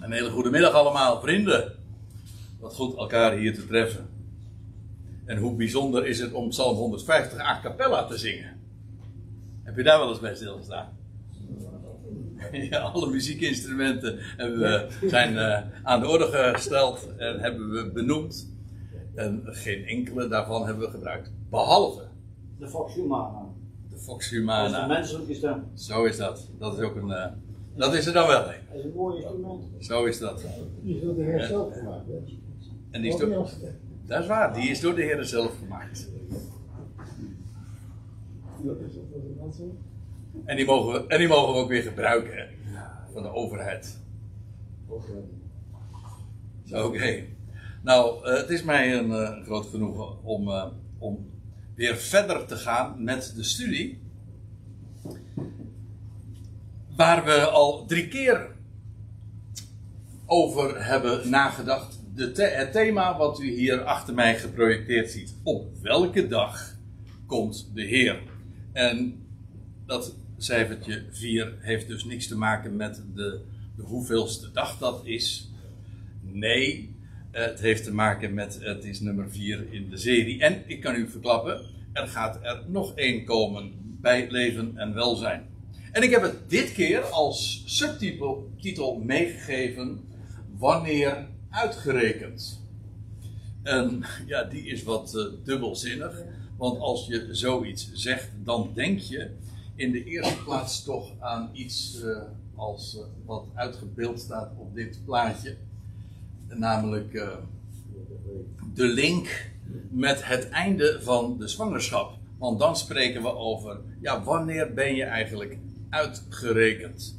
Een hele goede middag allemaal, vrienden. Wat goed elkaar hier te treffen. En hoe bijzonder is het om Psalm 150 a cappella te zingen? Heb je daar wel eens bij stilgestaan? Ja, alle muziekinstrumenten we, zijn uh, aan de orde gesteld en hebben we benoemd. En geen enkele daarvan hebben we gebruikt. Behalve de Fox Humana. De Fox Humana. Dat is de menselijke stem. Zo is dat. Dat is ook een. Uh, dat is er dan wel een. Dat is een mooi instrument. Zo is dat. Die is door de Heer zelf gemaakt. Hè? En die is door, dat is waar, die is door de Heer zelf gemaakt. En die mogen we, en die mogen we ook weer gebruiken hè, van de overheid. Oké. Nou, uh, het is mij een uh, groot genoegen om, uh, om weer verder te gaan met de studie. Waar we al drie keer over hebben nagedacht. De het thema wat u hier achter mij geprojecteerd ziet. Op welke dag komt de Heer? En dat cijfertje 4 heeft dus niks te maken met de, de hoeveelste dag dat is. Nee, het heeft te maken met, het is nummer 4 in de serie. En ik kan u verklappen, er gaat er nog één komen bij leven en welzijn. En ik heb het dit keer als subtitel meegegeven, wanneer uitgerekend. En ja, die is wat uh, dubbelzinnig. Want als je zoiets zegt, dan denk je in de eerste plaats toch aan iets uh, als uh, wat uitgebeeld staat op dit plaatje. Namelijk de link met het einde van de zwangerschap. Want dan spreken we over, ja, wanneer ben je eigenlijk uitgerekend?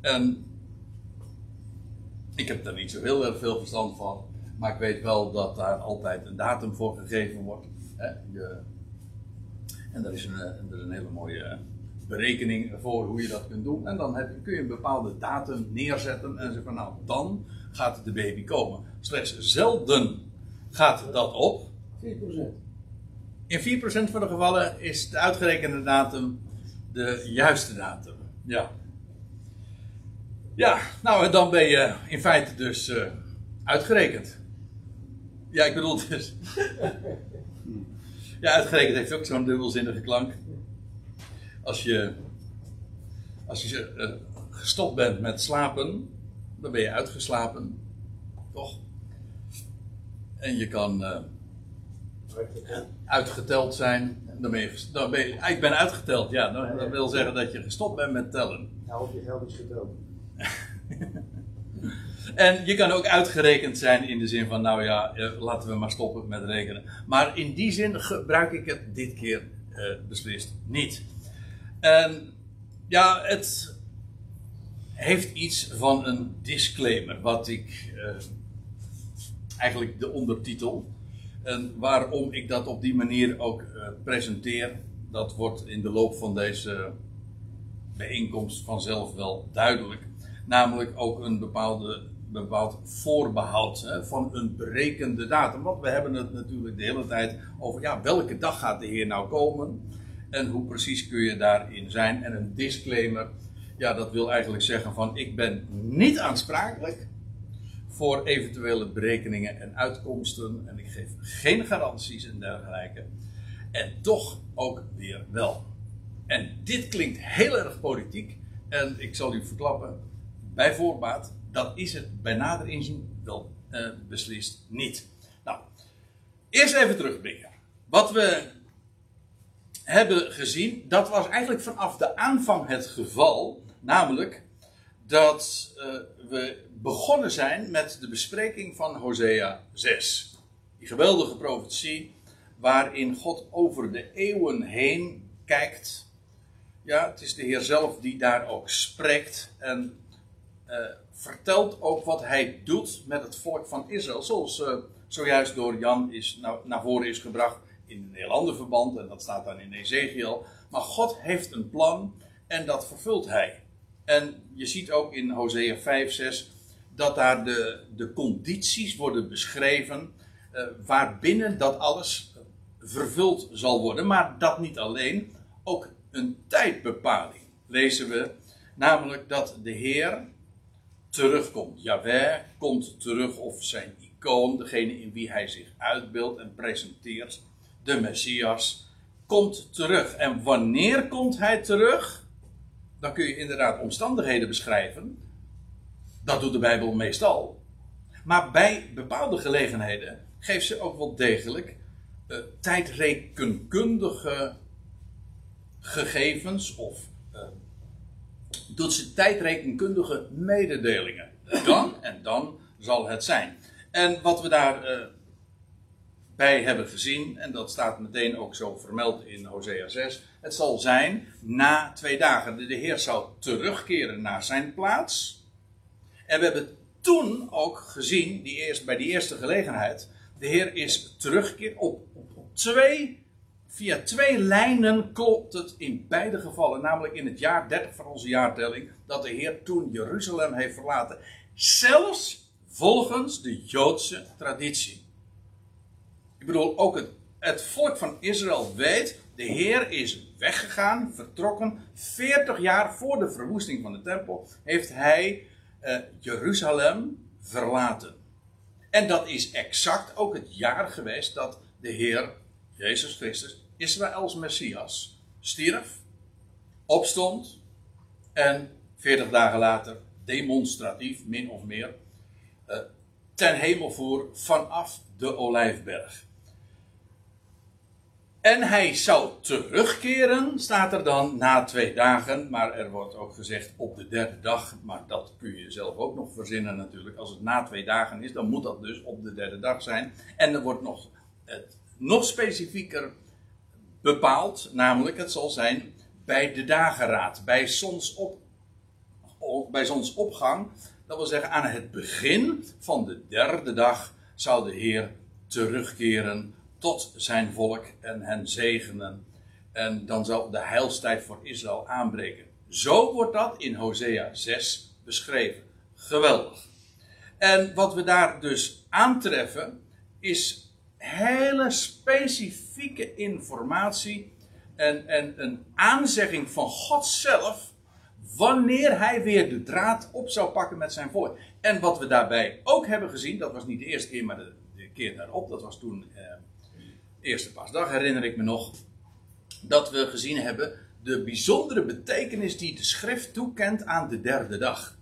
En ik heb daar niet zo heel erg veel verstand van. Maar ik weet wel dat daar altijd een datum voor gegeven wordt. Hè? Je, en er is, een, er is een hele mooie berekening voor hoe je dat kunt doen. En dan heb, kun je een bepaalde datum neerzetten en zeggen van nou, dan gaat de baby komen. Slechts zelden gaat dat op. 4%. In 4% van de gevallen is de uitgerekende datum de juiste datum. Ja. Ja, nou en dan ben je in feite dus uh, uitgerekend. Ja, ik bedoel dus. ja, uitgerekend heeft ook zo'n dubbelzinnige klank. Als je, als je uh, gestopt bent met slapen, dan ben je uitgeslapen. Toch? En je kan uh, uitgeteld zijn. Dan ben je, dan ben je, ik ben uitgeteld, ja. Dat, dat wil zeggen dat je gestopt bent met tellen. Nou, of je geld is geteld. en je kan ook uitgerekend zijn in de zin van, nou ja, laten we maar stoppen met rekenen. Maar in die zin gebruik ik het dit keer uh, beslist niet. En ja, het heeft iets van een disclaimer, wat ik uh, eigenlijk de ondertitel. En waarom ik dat op die manier ook uh, presenteer, dat wordt in de loop van deze bijeenkomst vanzelf wel duidelijk. Namelijk ook een bepaalde, bepaald voorbehoud van een berekende datum. Want we hebben het natuurlijk de hele tijd over ja, welke dag gaat de Heer nou komen en hoe precies kun je daarin zijn. En een disclaimer, ja, dat wil eigenlijk zeggen van ik ben niet aansprakelijk voor eventuele berekeningen en uitkomsten en ik geef geen garanties en dergelijke. En toch ook weer wel. En dit klinkt heel erg politiek en ik zal u verklappen, bij voorbaat, dat is het bij nader inzien wel uh, beslist niet. Nou, eerst even terugblikken. Wat we hebben gezien, dat was eigenlijk vanaf de aanvang het geval. Namelijk dat uh, we begonnen zijn met de bespreking van Hosea 6. Die geweldige profetie waarin God over de eeuwen heen kijkt. Ja, het is de Heer zelf die daar ook spreekt en uh, vertelt ook wat hij doet met het volk van Israël. Zoals uh, zojuist door Jan is, naar voren is gebracht in een heel ander verband, en dat staat dan in Ezekiel. Maar God heeft een plan en dat vervult hij. En je ziet ook in Hosea 5, 6 dat daar de, de condities worden beschreven uh, waarbinnen dat alles vervuld zal worden. Maar dat niet alleen, ook een tijdbepaling lezen we. Namelijk dat de Heer terugkomt. Yahweh komt terug of zijn icoon, degene in wie hij zich uitbeeldt en presenteert, de Messias, komt terug. En wanneer komt hij terug? Dan kun je inderdaad omstandigheden beschrijven. Dat doet de Bijbel meestal. Maar bij bepaalde gelegenheden geeft ze ook wel degelijk uh, tijdrekenkundige gegevens of uh, doet ze tijdrekenkundige mededelingen. Dan en dan zal het zijn. En wat we daar uh, bij hebben gezien, en dat staat meteen ook zo vermeld in Hosea 6, het zal zijn na twee dagen. De Heer zal terugkeren naar zijn plaats. En we hebben toen ook gezien, die eerst, bij die eerste gelegenheid, de Heer is teruggekeerd op, op twee Via twee lijnen klopt het in beide gevallen, namelijk in het jaar 30 van onze jaartelling, dat de Heer toen Jeruzalem heeft verlaten. Zelfs volgens de Joodse traditie. Ik bedoel, ook het, het volk van Israël weet, de Heer is weggegaan, vertrokken. 40 jaar voor de verwoesting van de tempel heeft hij uh, Jeruzalem verlaten. En dat is exact ook het jaar geweest dat de Heer Jezus Christus Israëls Messias stierf, opstond en 40 dagen later demonstratief, min of meer, uh, ten hemel voer vanaf de Olijfberg. En hij zou terugkeren, staat er dan, na twee dagen. Maar er wordt ook gezegd op de derde dag. Maar dat kun je zelf ook nog verzinnen natuurlijk. Als het na twee dagen is, dan moet dat dus op de derde dag zijn. En er wordt nog, het, nog specifieker bepaald, namelijk het zal zijn bij de dageraad, bij zonsop, bij zonsopgang. Dat wil zeggen, aan het begin van de derde dag zal de Heer terugkeren tot zijn volk en hen zegenen. En dan zal de heilstijd voor Israël aanbreken. Zo wordt dat in Hosea 6 beschreven. Geweldig. En wat we daar dus aantreffen is hele specifieke informatie en, en een aanzegging van God zelf wanneer hij weer de draad op zou pakken met zijn volk. En wat we daarbij ook hebben gezien, dat was niet de eerste keer, maar de, keer daarop, dat was toen eh, eerste paasdag, herinner ik me nog, dat we gezien hebben de bijzondere betekenis die de schrift toekent aan de derde dag.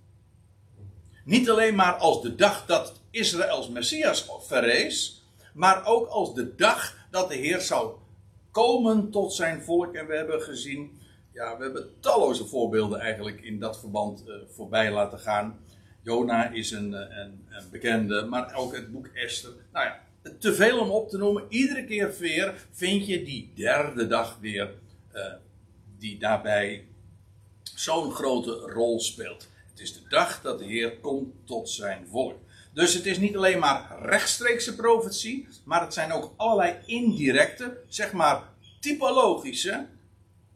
Niet alleen maar als de dag dat Israëls Messias verrees, maar ook als de dag dat de Heer zou komen tot zijn volk. En we hebben gezien, ja, we hebben talloze voorbeelden eigenlijk in dat verband uh, voorbij laten gaan. Jona is een, eh, een, een, bekende, maar ook het boek Esther. Nou ja, te veel om op te noemen. Iedere keer weer vind je die derde dag weer, uh, die daarbij zo'n grote rol speelt. Het is de dag dat de Heer komt tot zijn volk. Dus het is niet alleen maar rechtstreekse profetie, maar het zijn ook allerlei indirecte, zeg maar typologische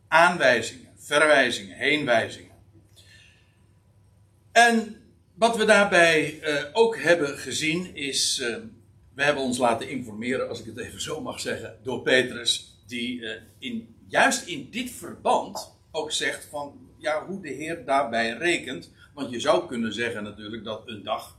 aanwijzingen, verwijzingen, heenwijzingen. En wat we daarbij uh, ook hebben gezien is, uh, we hebben ons laten informeren, als ik het even zo mag zeggen, door Petrus, die uh, in, juist in dit verband ook zegt van ja, hoe de Heer daarbij rekent. Want je zou kunnen zeggen natuurlijk dat een dag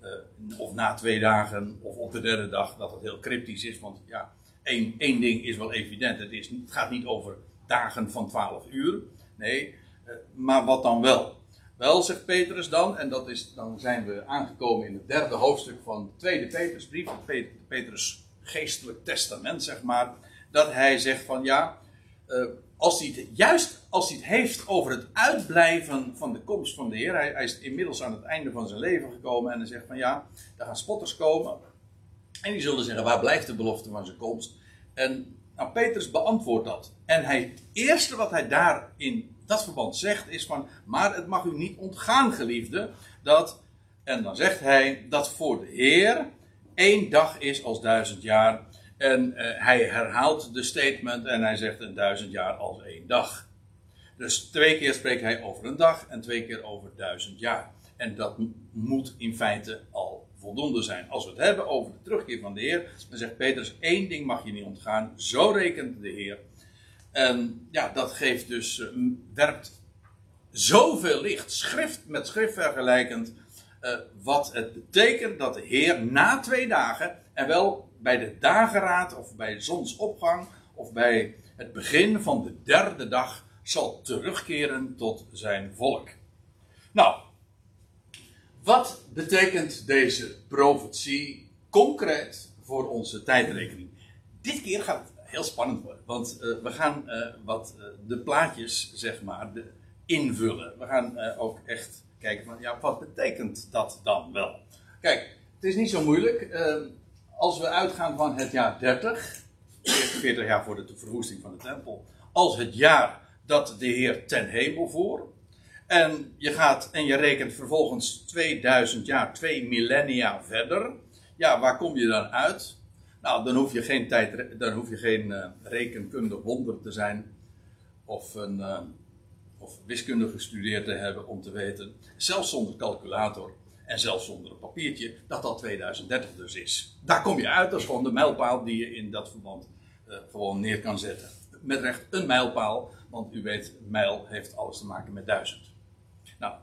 uh, of na twee dagen of op de derde dag, dat het heel cryptisch is. Want ja, één, één ding is wel evident. Het, is, het gaat niet over dagen van 12 uur. Nee, uh, maar wat dan wel? Wel, zegt Petrus dan, en dat is, dan zijn we aangekomen in het derde hoofdstuk van de tweede Petrusbrief, het Petrus geestelijk testament, zeg maar, dat hij zegt van ja, uh, als hij het, juist als hij het heeft over het uitblijven van de komst van de Heer. Hij, is inmiddels aan het einde van zijn leven gekomen en hij zegt van ja, er gaan spotters komen. En die zullen zeggen, waar blijft de belofte van zijn komst? En nou, Petrus beantwoordt dat. En hij, het eerste wat hij daar in dat verband zegt is van, maar het mag u niet ontgaan, geliefde, dat, en dan zegt hij, dat voor de Heer één dag is als duizend jaar en uh, hij herhaalt de statement en hij zegt een duizend jaar als één dag. Dus twee keer spreekt hij over een dag en twee keer over duizend jaar. En dat moet in feite al voldoende zijn. Als we het hebben over de terugkeer van de Heer, dan zegt Petrus: één ding mag je niet ontgaan. Zo rekent de Heer. En ja, dat geeft dus, uh, werpt zoveel licht, schrift met schrift vergelijkend, eh, wat het betekent dat de Heer na twee dagen, en wel bij de dageraad of bij zonsopgang of bij het begin van de derde dag, zal terugkeren tot zijn volk. Nou, wat betekent deze profetie concreet voor onze tijdrekening? Dit keer gaat het heel spannend worden, want uh, we gaan uh, wat uh, de plaatjes, zeg maar, invullen. We gaan ook echt kijken van, ja, wat betekent dat dan wel? Kijk, het is niet zo moeilijk. als we uitgaan van het jaar 30, 40 jaar voor de verwoesting van de tempel, als het jaar dat de Heer ten hemel voor. En je gaat en je rekent vervolgens 2000 jaar, twee millennia verder. Ja, waar kom je dan uit? Nou, dan hoef je geen, tijd, dan hoef je geen uh, rekenkundig wonder te zijn. Of, een, uh, of wiskunde gestudeerd te hebben om te weten, zelfs zonder calculator en zelfs zonder een papiertje, dat dat 2030 dus is. Daar kom je uit, dat is gewoon de mijlpaal die je in dat verband uh, gewoon neer kan zetten. Met recht een mijlpaal, want u weet, mijl heeft alles te maken met duizend. Nou,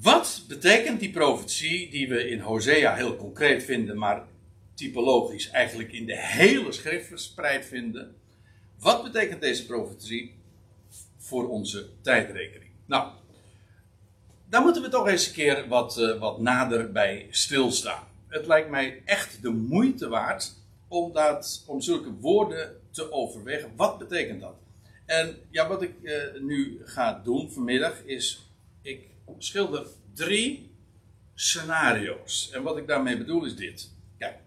wat betekent die profetie die we in Hosea heel concreet vinden, maar typologisch eigenlijk in de hele schrift verspreid vinden? Wat betekent deze profetie voor onze tijdrekening? Nou, daar moeten we toch eens een keer wat, uh, wat nader bij stilstaan. Het lijkt mij echt de moeite waard om, dat, om zulke woorden te overwegen. Wat betekent dat? En ja, wat ik uh, nu ga doen vanmiddag is, ik schilder drie scenario's. En wat ik daarmee bedoel is dit. Kijk,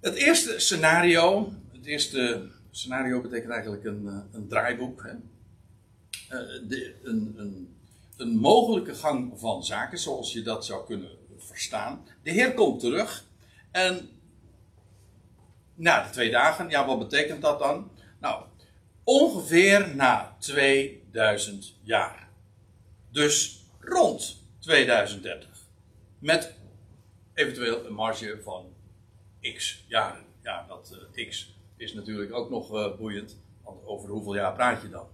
het eerste scenario, het eerste scenario betekent eigenlijk een, uh, een draaiboek. Hè? Uh, de, een, een, een mogelijke gang van zaken, zoals je dat zou kunnen verstaan. De Heer komt terug en na de twee dagen, ja, wat betekent dat dan? Nou, ongeveer na 2000 jaar. Dus rond 2030. Met eventueel een marge van x jaren. Ja, dat uh, x is natuurlijk ook nog uh, boeiend. Want over hoeveel jaar praat je dan?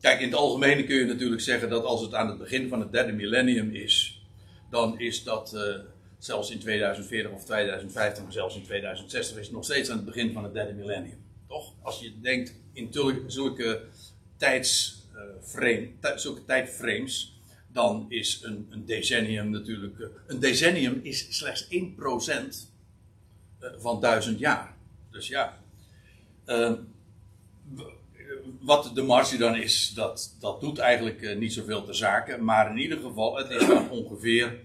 Kijk, in het algemeen kun je natuurlijk zeggen dat als het aan het begin van het derde millennium is, dan is dat uh, zelfs in 2040 of 2050, maar zelfs in 2060 is het nog steeds aan het begin van het derde millennium. Toch? Als je denkt in zulke tijdsframe, zulke tijdframes, dan is een, een decennium natuurlijk. Een decennium is slechts 1% van duizend jaar. Dus ja. Uh, wat de marge dan is, dat, dat doet eigenlijk niet zoveel ter zake. Maar in ieder geval, het is dan ongeveer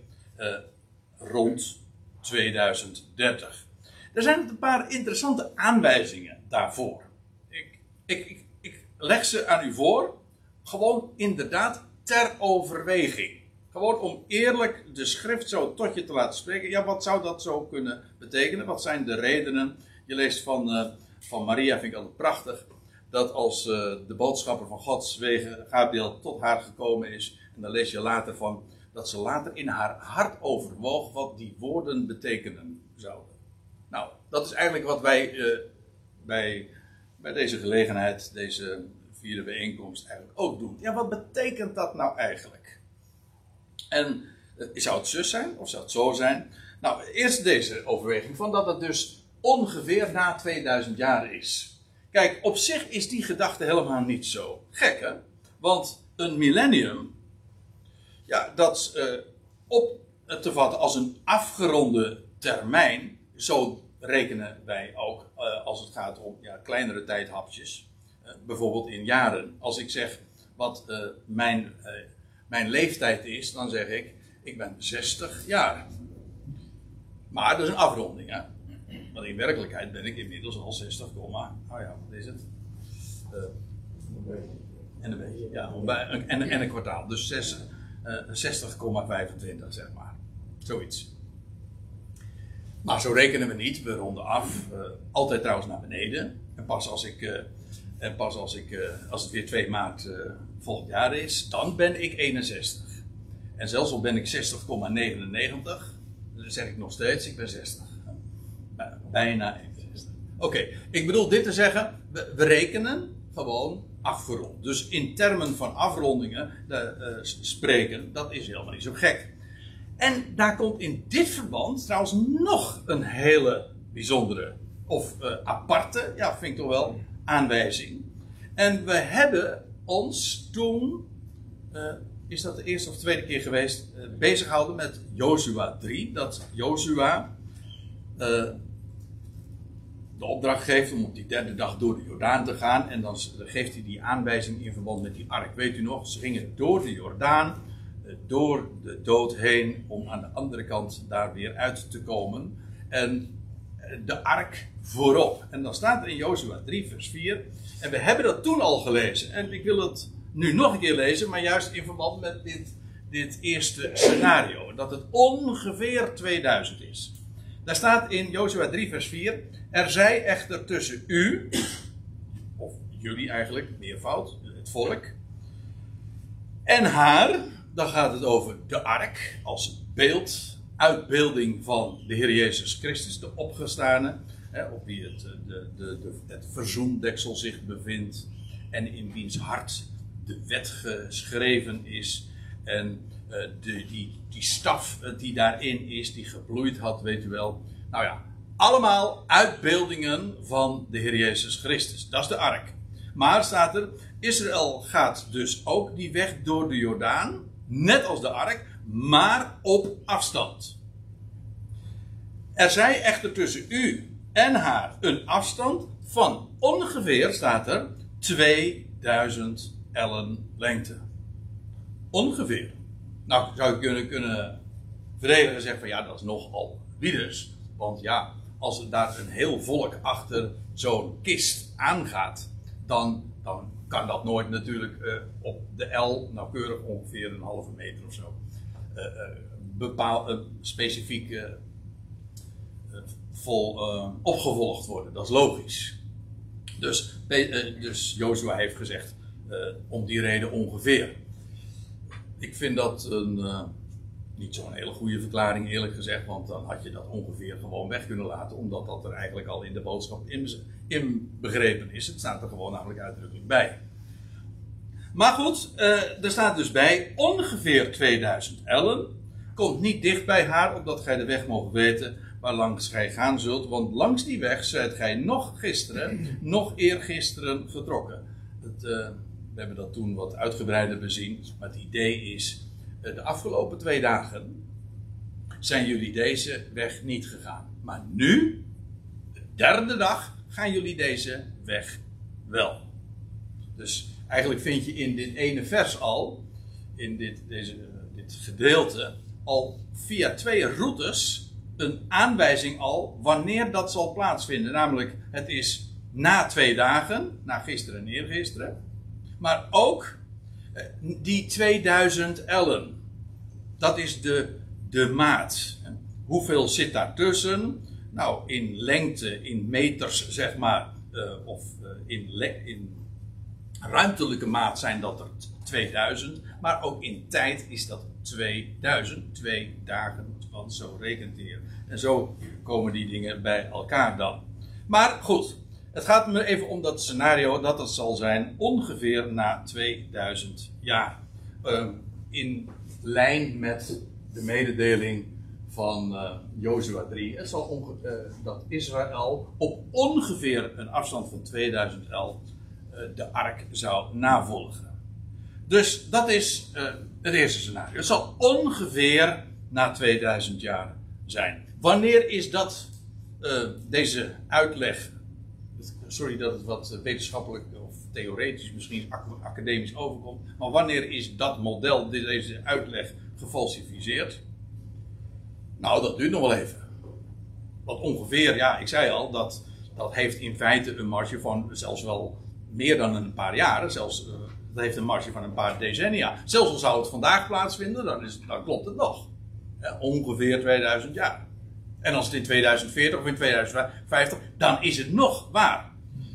rond 2030. Er zijn een paar interessante aanwijzingen daarvoor. Ik, ik, ik, ik leg ze aan u voor. Gewoon inderdaad ter overweging. Gewoon om eerlijk de schrift zo tot je te laten spreken. Ja, wat zou dat zo kunnen betekenen? Wat zijn de redenen? Je leest van, uh, van Maria, vind ik altijd prachtig. Dat als uh, de boodschapper van Gods wegen, Gabriel, tot haar gekomen is. En dan lees je later van dat ze later in haar hart overwoog wat die woorden betekenen zouden. Nou, dat is eigenlijk wat wij uh, bij, bij deze gelegenheid, deze vierde bijeenkomst, eigenlijk ook doen. Ja, wat betekent dat nou eigenlijk? En uh, zou het zus zijn of zou het zo zijn? Nou, eerst deze overweging van dat het dus ongeveer na 2000 jaar is. Kijk, op zich is die gedachte helemaal niet zo gek, hè? Want een millennium, ja, dat uh, op te vatten als een afgeronde termijn, zo rekenen wij ook als het gaat om ja, kleinere tijdhapjes. Uh, bijvoorbeeld in jaren. Als ik zeg wat uh, mijn, mijn leeftijd is, dan zeg ik, ik ben 60 jaar. Maar dat is een afronding, hè. Want in werkelijkheid ben ik inmiddels al 60, oh ja, wat is het? en een beetje, ja, en, en een kwartaal. Dus 6, 60,25 zeg maar. Zoiets. Maar zo rekenen we niet, we ronden af. Uh, altijd trouwens naar beneden. En pas als ik, uh, en pas als, ik uh, als het weer 2 maart volgend jaar is, dan ben ik 61. En zelfs al ben ik 60,99, dan zeg ik nog steeds, ik ben 60. Bijna 61. Oké, ik bedoel dit te zeggen, we, rekenen gewoon afgerond. Dus in termen van afrondingen eh, eh, spreken, dat is helemaal niet zo gek. En daar komt in dit verband trouwens nog een hele bijzondere of eh, aparte, ja, vind ik toch wel, aanwijzing. En we hebben ons toen, eh, is dat de eerste of tweede keer geweest, uh, bezig gehouden met Jozua 3. Dat Jozua de opdracht geeft om op die derde dag door de Jordaan te gaan. En dan geeft hij die aanwijzing in verband met die ark. Weet u nog, ze gingen door de Jordaan, door de dood heen, om aan de andere kant daar weer uit te komen. En de ark voorop. En dan staat er in Jozua 3, vers 4. En we hebben dat toen al gelezen. En ik wil het nu nog een keer lezen, maar juist in verband met dit, dit eerste scenario. Dat het ongeveer 2000 is. Daar staat in Jozua 3, vers 4. Er zij echter tussen u, of jullie eigenlijk, meervoud, het volk, en haar, dan gaat het over de ark als beeld, uitbeelding van de Heer Jezus Christus, de opgestane, hè, op wie het, de, de, de, het verzoendeksel zich bevindt en in wiens hart de wet geschreven is en uh, de, die, die staf die daarin is, die gebloeid had, weet u wel. Nou ja, allemaal uitbeeldingen van de Heer Jezus Christus. Dat is de ark. Maar staat er, Israël gaat dus ook die weg door de Jordaan, net als de ark, maar op afstand. Er zij echter tussen u en haar een afstand van ongeveer, staat er, 2000 ellen lengte. Ongeveer. Nou, zou je kunnen, kunnen verdedigen en zeggen van ja, dat is nogal wieders. Want ja, als er daar een heel volk achter zo'n kist aangaat, dan, dan kan dat nooit natuurlijk uh, op de L, nauwkeurig ongeveer een halve meter of zo, bepaal, specifiek vol opgevolgd worden. Dat is logisch. Dus, dus Joshua heeft gezegd, om die reden ongeveer. Ik vind dat een niet zo'n hele goede verklaring, eerlijk gezegd, want dan had je dat ongeveer gewoon weg kunnen laten, omdat dat er eigenlijk al in de boodschap in, begrepen is. Het staat er gewoon namelijk uitdrukkelijk bij. Maar goed, uh, er staat dus bij ongeveer 2000 ellen. Komt niet dicht bij haar, opdat gij de weg mogen weten waar langs gij gaan zult. Want langs die weg zijt gij nog gisteren, nog eergisteren vertrokken. Het, uh, we hebben dat toen wat uitgebreider bezien. Maar het idee is eh, de afgelopen twee dagen zijn jullie deze weg niet gegaan. Maar nu, de derde dag, gaan jullie deze weg wel. Dus eigenlijk vind je in dit ene vers al, in dit, deze, dit gedeelte, al via twee routes een aanwijzing al wanneer dat zal plaatsvinden. Namelijk, het is na twee dagen, na gisteren en eergisteren. Maar ook eh, die 2000 ellen. Dat is de, de maat. Hoeveel zit daartussen? Nou, in lengte, in meters zeg maar, uh, of in, in ruimtelijke maat zijn dat er 2000, maar ook in tijd is dat 2000, twee dagen, want zo rekent de Heer. En zo komen die dingen bij elkaar dan. Maar goed, het gaat me even om dat scenario dat het zal zijn ongeveer na 2000 jaar. Uh, in lijn met de mededeling van uh, Jozua 3. Het zal uh, dat Israël op ongeveer een afstand van 2011 uh, de ark zou navolgen. Dus dat is het eerste scenario. Het zal ongeveer na 2000 jaar zijn. Wanneer is dat, deze uitleg, sorry dat het wat wetenschappelijk of theoretisch misschien academisch overkomt, maar wanneer is dat model, deze uitleg gefalsificeerd? Nou, dat duurt nog wel even. Want ongeveer, ja, ik zei al, dat, dat heeft in feite een marge van zelfs wel meer dan een paar jaren. Zelfs, uh, dat heeft een marge van een paar decennia. Zelfs al zou het vandaag plaatsvinden, dan, is, dan klopt het nog. Ongeveer 2000 jaar. En als het in 2040 of in 2050, dan is het nog waar.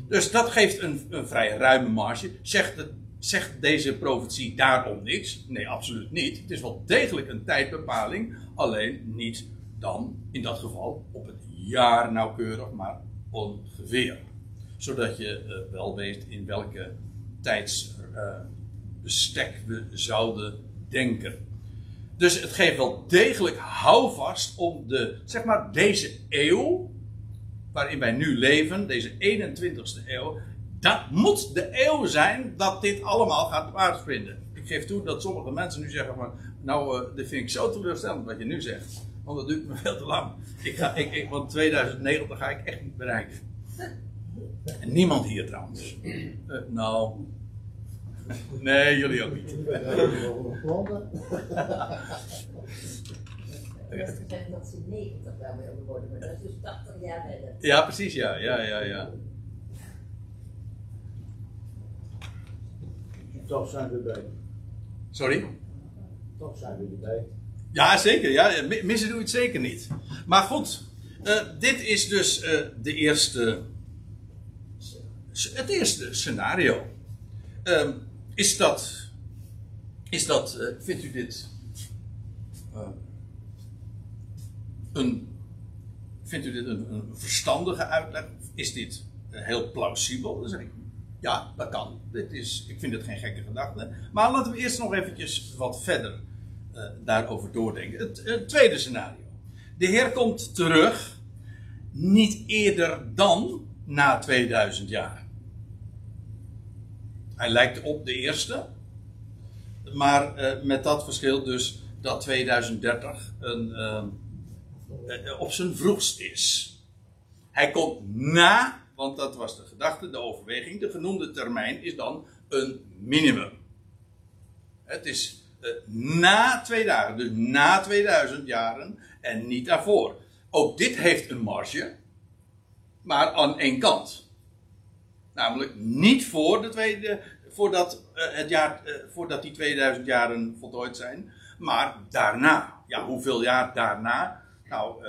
Dus dat geeft een, een vrij ruime marge. Zegt, het, zegt deze profetie daarom niks? Nee, absoluut niet. Het is wel degelijk een tijdbepaling, alleen niet dan in dat geval op het jaar nauwkeurig, maar ongeveer. Zodat je uh, wel weet in welke tijdsbestek we zouden denken. Dus het geeft wel degelijk houvast om de, zeg maar, deze eeuw, waarin wij nu leven, deze 21ste eeuw, dat moet de eeuw zijn dat dit allemaal gaat plaatsvinden. Ik geef toe dat sommige mensen nu zeggen van, nou, uh, dit vind ik zo teleurstellend wat je nu zegt. Want dat duurt me veel te lang. Ik ga, ik, ik, want 2090 ga ik echt niet bereiken. En niemand hier trouwens. Uh, nou. Nee, jullie ook niet. Mensen zeggen dat ze 90 wel willen worden, maar dat is dus 80 jaar verder. Ja, precies, ja, ja, ja, ja. Toch zijn we erbij. Sorry? Toch zijn we erbij. Ja, zeker. Ja. Missen doe je het zeker niet. Maar goed, uh, dit is dus uh, de eerste, het eerste scenario. Uh, is dat, is dat uh, vindt u dit een, vindt u dit een, een, verstandige uitleg? Is dit heel plausibel? Dan zeg ik, ja, dat kan. Dit is, ik vind het geen gekke gedachte. Maar laten we eerst nog eventjes wat verder uh, daarover doordenken. Het, tweede scenario. De Heer komt terug, niet eerder dan na 2000 jaar. Hij lijkt op de eerste, maar uh, met dat verschil dus dat 2030 een, uh, op zijn vroegst is. Hij komt na, want dat was de gedachte, de overweging, de genoemde termijn is dan een minimum. Het is na twee dagen, dus na 2000 jaren en niet daarvoor. Ook dit heeft een marge, maar aan één kant. Namelijk niet voor de tweede, voordat, uh, het jaar, uh, voordat die 2000 jaren voltooid zijn, maar daarna. Ja, hoeveel jaar daarna? Nou,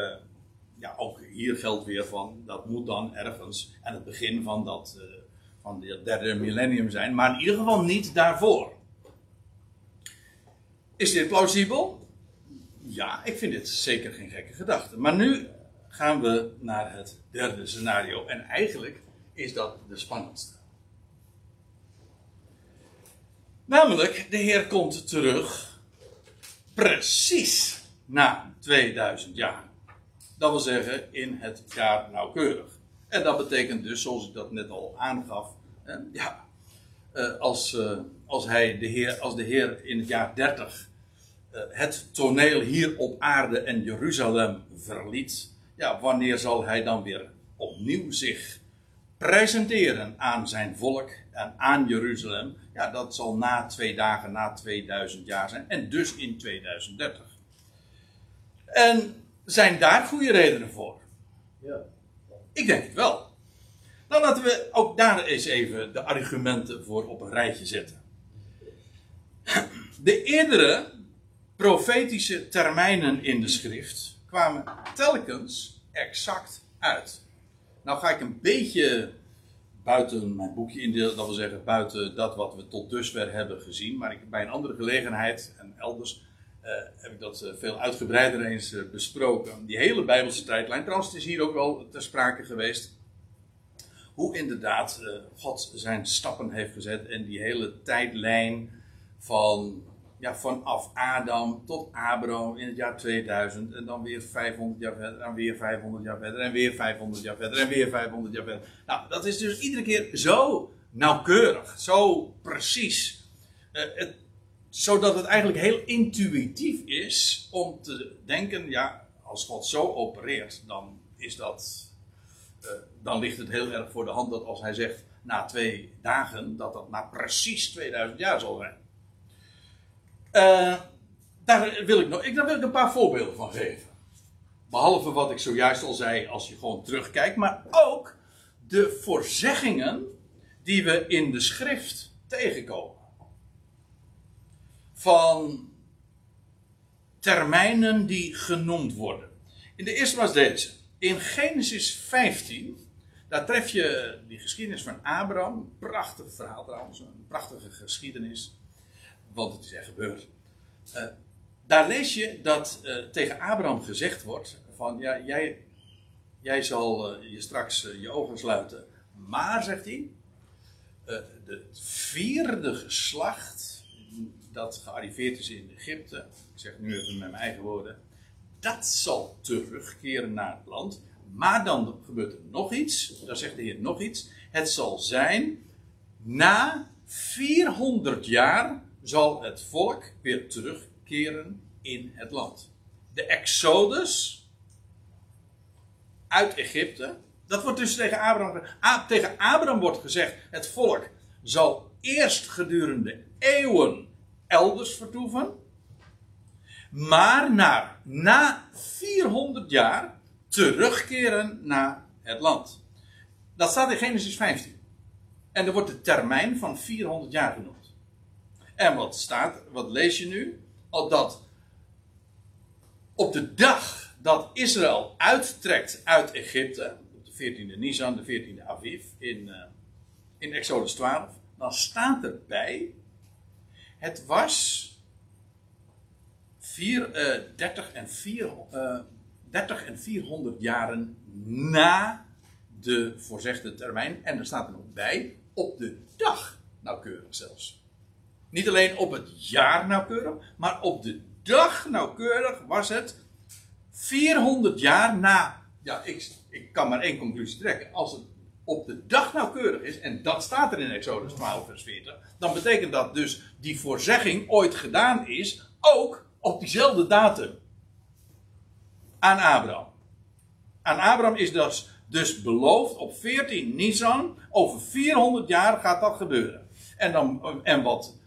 ja, ook hier geldt weer van, dat moet dan ergens aan het begin van dat van het derde millennium zijn, maar in ieder geval niet daarvoor. Is dit plausibel? Ja, ik vind dit zeker geen gekke gedachte. Maar nu gaan we naar het derde scenario. En eigenlijk is dat de spannendste. Namelijk, de Heer komt terug precies na 2000 jaar. Dat wil zeggen, in het jaar nauwkeurig. En dat betekent dus, zoals ik dat net al aangaf, eh, ja, eh, als, uh, als, hij de heer, als de Heer in het jaar 30 uh, het toneel hier op aarde en Jeruzalem verliet, ja, wanneer zal hij dan weer opnieuw zich presenteren aan zijn volk en aan Jeruzalem? Ja, dat zal na twee dagen, na 2000 jaar zijn en dus in 2030. En zijn daar goede redenen voor? Ja. Ik denk het wel. Dan laten we ook daar eens even de argumenten voor op een rijtje zetten. De eerdere profetische termijnen in de schrift kwamen telkens exact uit. Nou ga ik een beetje buiten mijn boekje indelen, dat wil zeggen buiten dat wat we tot dusver hebben gezien. Maar ik, bij een andere gelegenheid en elders uh, heb ik dat uh, veel uitgebreider eens uh, besproken. Die hele Bijbelse tijdlijn. Trouwens, het is hier ook wel ter sprake geweest hoe inderdaad God zijn stappen heeft gezet en die hele tijdlijn van ja, vanaf Adam tot Abraham in het jaar 2000 en dan weer 500 jaar verder en weer 500 jaar verder en weer 500 jaar verder en weer 500 jaar verder. Nou, dat is dus iedere keer zo nauwkeurig, zo precies, het, zodat het eigenlijk heel intuïtief is om te denken, ja, als God zo opereert, dan is dat uh, dan ligt het heel erg voor de hand dat als hij zegt na twee dagen, dat dat na precies 2000 jaar zal zijn. Uh, daar, wil ik nog, ik, wil ik een paar voorbeelden van geven. Behalve wat ik zojuist al zei, als je gewoon terugkijkt, maar ook de voorzeggingen die we in de schrift tegenkomen. Van termijnen die genoemd worden. In de eerste was deze in Genesis 15, daar tref je die geschiedenis van Abraham. Prachtig verhaal trouwens, een prachtige geschiedenis. Want het is echt gebeurd. Uh, daar lees je dat uh, tegen Abraham gezegd wordt: van ja, jij, jij zal uh, je straks je ogen sluiten. Maar, zegt hij, eh, het vierde geslacht dat gearriveerd is in Egypte, ik zeg nu even met mijn eigen woorden, dat zal terugkeren naar het land. Maar dan gebeurt er nog iets, daar zegt de Heer nog iets. Het zal zijn, na 400 jaar zal het volk weer terugkeren in het land. De Exodus uit Egypte, dat wordt dus tegen Abraham, tegen Abraham wordt gezegd, het volk zal eerst gedurende eeuwen elders vertoeven, maar na, na 400 jaar terugkeren naar het land. Dat staat in Genesis 15. En er wordt de termijn van 400 jaar genoemd. En wat staat, wat lees je nu? Dat op de dag dat Israël uittrekt uit Egypte, op de 14e Nisan, de 14e Aviv, in, eh, in Exodus 12, dan staat erbij, het was vier, eh, 30, en 4, eh, 30 en 400 jaren na de voorzegde termijn. En er staat er nog bij, op de dag nauwkeurig zelfs. Niet alleen op het jaar nauwkeurig, maar op de dag nauwkeurig was het 400 jaar na. Ja, ik, ik kan maar één conclusie trekken. Als het op de dag nauwkeurig is, en dat staat er in Exodus 12, vers 40, dan betekent dat dus die voorzegging ooit gedaan is, ook op diezelfde datum. Aan Abraham. Aan Abraham is dat dus beloofd op 14 Nisan, over 400 jaar gaat dat gebeuren. En, dan, en wat,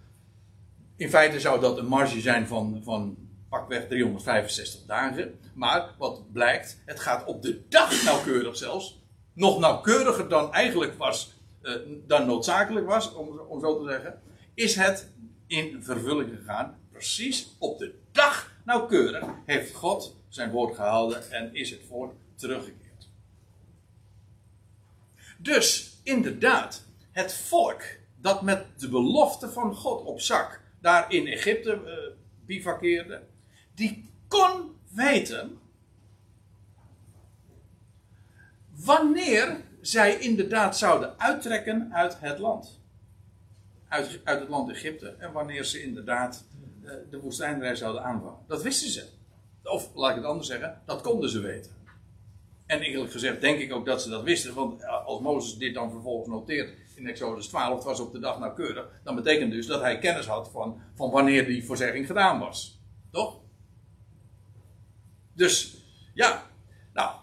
in feite zou dat een marge zijn van, van pakweg 365 dagen. Maar wat blijkt, het gaat op de dag nauwkeurig zelfs. Nog nauwkeuriger dan eigenlijk was, eh, dan noodzakelijk was, om, om zo te zeggen. Is het in vervulling gegaan. Precies op de dag nauwkeurig heeft God zijn woord gehouden en is het volk teruggekeerd. Dus inderdaad, het volk dat met de belofte van God op zak daar in Egypte eh, bivakkeerde, die kon weten wanneer zij inderdaad zouden uittrekken uit het land. Uit, uit het land Egypte. En wanneer ze inderdaad eh, de woestijnreis zouden aanvangen. Dat wisten ze. Of laat ik het anders zeggen, dat konden ze weten. En eerlijk gezegd denk ik ook dat ze dat wisten. Want eh, als Mozes dit dan vervolgens noteert in Exodus 12, het was op de dag nauwkeurig. Dan betekent dus dat hij kennis had van, van wanneer die voorzegging gedaan was. Toch? Dus, ja. Nou,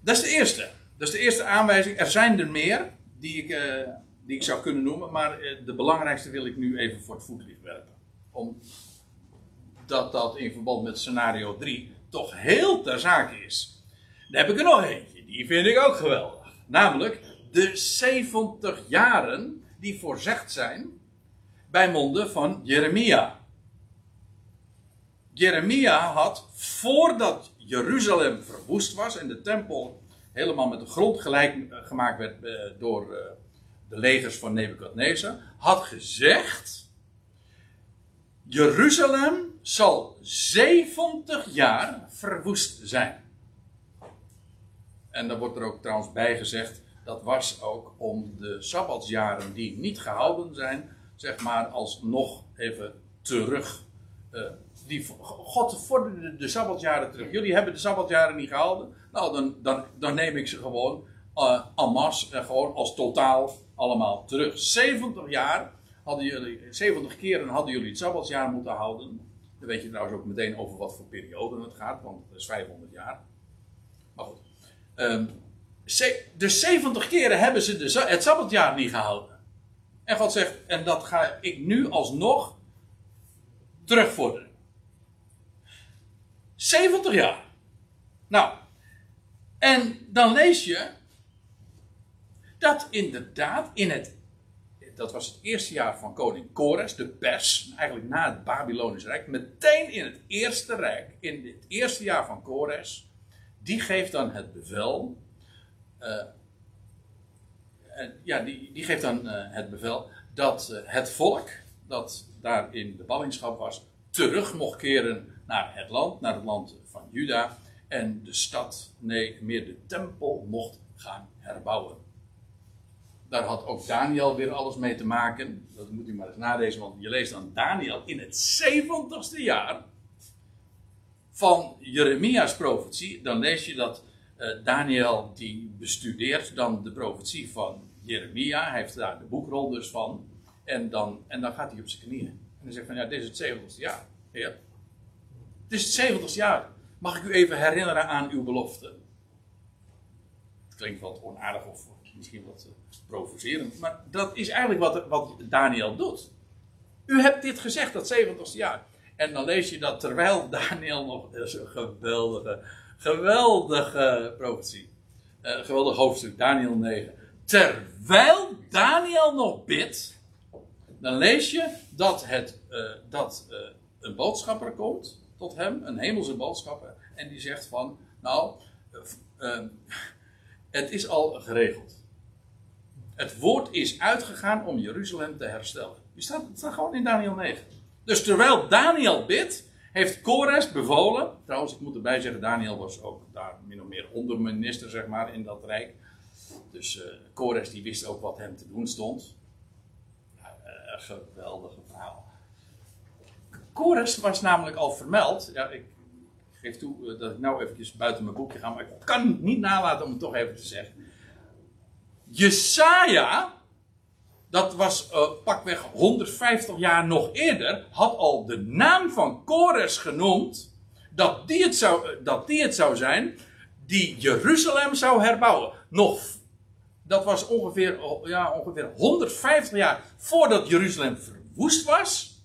dat is de eerste. Dat is de eerste aanwijzing. Er zijn er meer die ik, eh, die ik zou kunnen noemen. Maar eh, de belangrijkste wil ik nu even voor het voetlicht werpen. Omdat dat in verband met scenario 3 toch heel ter zake is. Dan heb ik er nog eentje. Die vind ik ook geweldig. Namelijk de 70 jaren die voorzegd zijn bij monden van Jeremia. Jeremia had, voordat Jeruzalem verwoest was en de tempel helemaal met de grond gelijk eh, gemaakt werd eh, door eh, de legers van Nebukadnezar, had gezegd: Jeruzalem zal 70 jaar verwoest zijn. En daar wordt er ook trouwens bij gezegd, dat was ook om de sabbatsjaren die niet gehouden zijn, zeg maar alsnog even terug. eh, die, God vorderde de sabbatsjaren terug. Jullie hebben de sabbatsjaren niet gehouden. Nou, dan, dan, dan neem ik ze gewoon uh, en masse, gewoon als totaal allemaal terug. 70 jaar hadden jullie, 70 keren hadden jullie het sabbatsjaar moeten houden. Dan weet je trouwens ook meteen over wat voor periode het gaat, want het is 500 jaar. Maar goed. Ehm, dus 70 keren hebben ze de, het sabbatjaar niet gehouden. En God zegt, en dat ga ik nu alsnog terugvorderen. 70 jaar. Nou, en dan lees je dat inderdaad in het, dat was het eerste jaar van koning Kores, de pers, eigenlijk na het Babylonisch Rijk, meteen in het eerste rijk, in het eerste jaar van Kores, die geeft dan het bevel, ja, die, die geeft dan eh, het bevel dat eh, het volk dat daar in de ballingschap was, terug mocht keren naar het land, naar het land van Juda. En de stad, nee, meer de tempel mocht gaan herbouwen. Daar had ook Daniel weer alles mee te maken. Dat moet u maar eens nalezen, want je leest dan Daniel in het 70ste jaar van Jeremia's profetie. Dan lees je dat eh, Daniel die bestudeert dan de profetie van Jeremia. Hij heeft daar de boekrol dus van. En dan, en dan gaat hij op zijn knieën. En dan zegt van ja, dit is het 70ste jaar. Heer. Het is het 70ste jaar. Mag ik u even herinneren aan uw belofte? Het klinkt wat onaardig of misschien wat uh, provocerend. Maar dat is eigenlijk wat, wat Daniel doet. U hebt dit gezegd, dat 70ste jaar. En dan lees je dat terwijl Daniel nog. Een geweldige, geweldige profetie. Uh, geweldig hoofdstuk, Daniel 9. Terwijl Daniel nog bidt. Dan lees je dat, het, uh, dat uh, een boodschapper komt tot hem, een hemelse boodschapper. En die zegt van, nou, het is al geregeld. Het woord is uitgegaan om Jeruzalem te herstellen. Die staat, het staat gewoon in Daniel 9. Dus terwijl Daniel bidt, heeft Kores bevolen. Trouwens, ik moet erbij zeggen, Daniel was ook daar min of meer onderminister, zeg maar, in dat rijk. Dus uh, die wist ook wat hem te doen stond. Uh, geweldige verhaal. Kores was namelijk al vermeld. Ik geef toe uh, dat ik nou eventjes buiten mijn boekje ga, maar ik kan niet nalaten om het toch even te zeggen. Jesaja, dat was uh, pakweg 150 jaar nog eerder, had al de naam van Kores genoemd, dat die het zou, dat die het zou zijn, die Jeruzalem zou herbouwen. Nog, dat was ongeveer, ja, ongeveer 150 jaar voordat Jeruzalem verwoest was,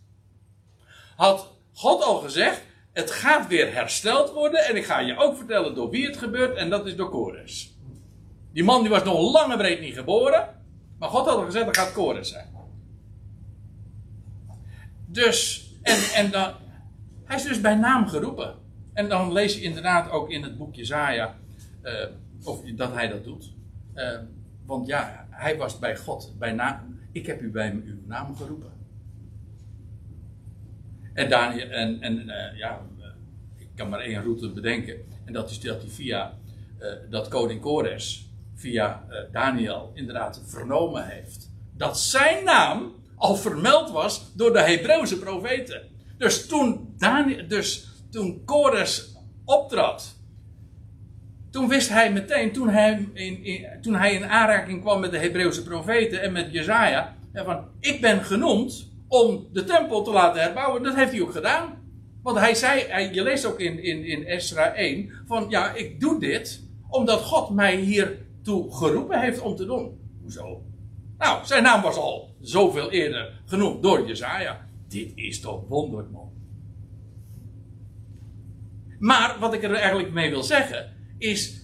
had God al gezegd, het gaat weer hersteld worden en ik ga je ook vertellen door wie het gebeurt en dat is door Kores. Die man die was nog lang en breed niet geboren. Maar God had al gezegd, dat gaat Kores zijn. Dus, en, en dan, hij is dus bij naam geroepen. En dan lees je inderdaad ook in het boek Jezaja, uh, of dat hij dat doet. Uh, want ja, hij was bij God, bij naam. Ik heb u bij uw naam geroepen. En, Daniel, en, en uh, ja, ik kan maar één route bedenken. En dat is dat hij via dat koning Kores via uh, Daniel inderdaad vernomen heeft. Dat zijn naam al vermeld was door de Hebreeuwse profeten. Dus toen, Daniel, dus toen Kores optrad, toen wist hij meteen, toen hij, in, in, toen hij in aanraking kwam met de Hebreeuwse profeten en met Jezaja, van ik ben genoemd om de tempel te laten herbouwen. Dat heeft hij ook gedaan. Want hij zei, je leest ook in, in, in Esra 1, van ja, ik doe dit omdat God mij hier toe geroepen heeft om te doen. Hoezo? Nou, zijn naam was al zoveel eerder genoemd door Jezaja. Dit is toch wonderlijk. Maar wat ik er eigenlijk mee wil zeggen, is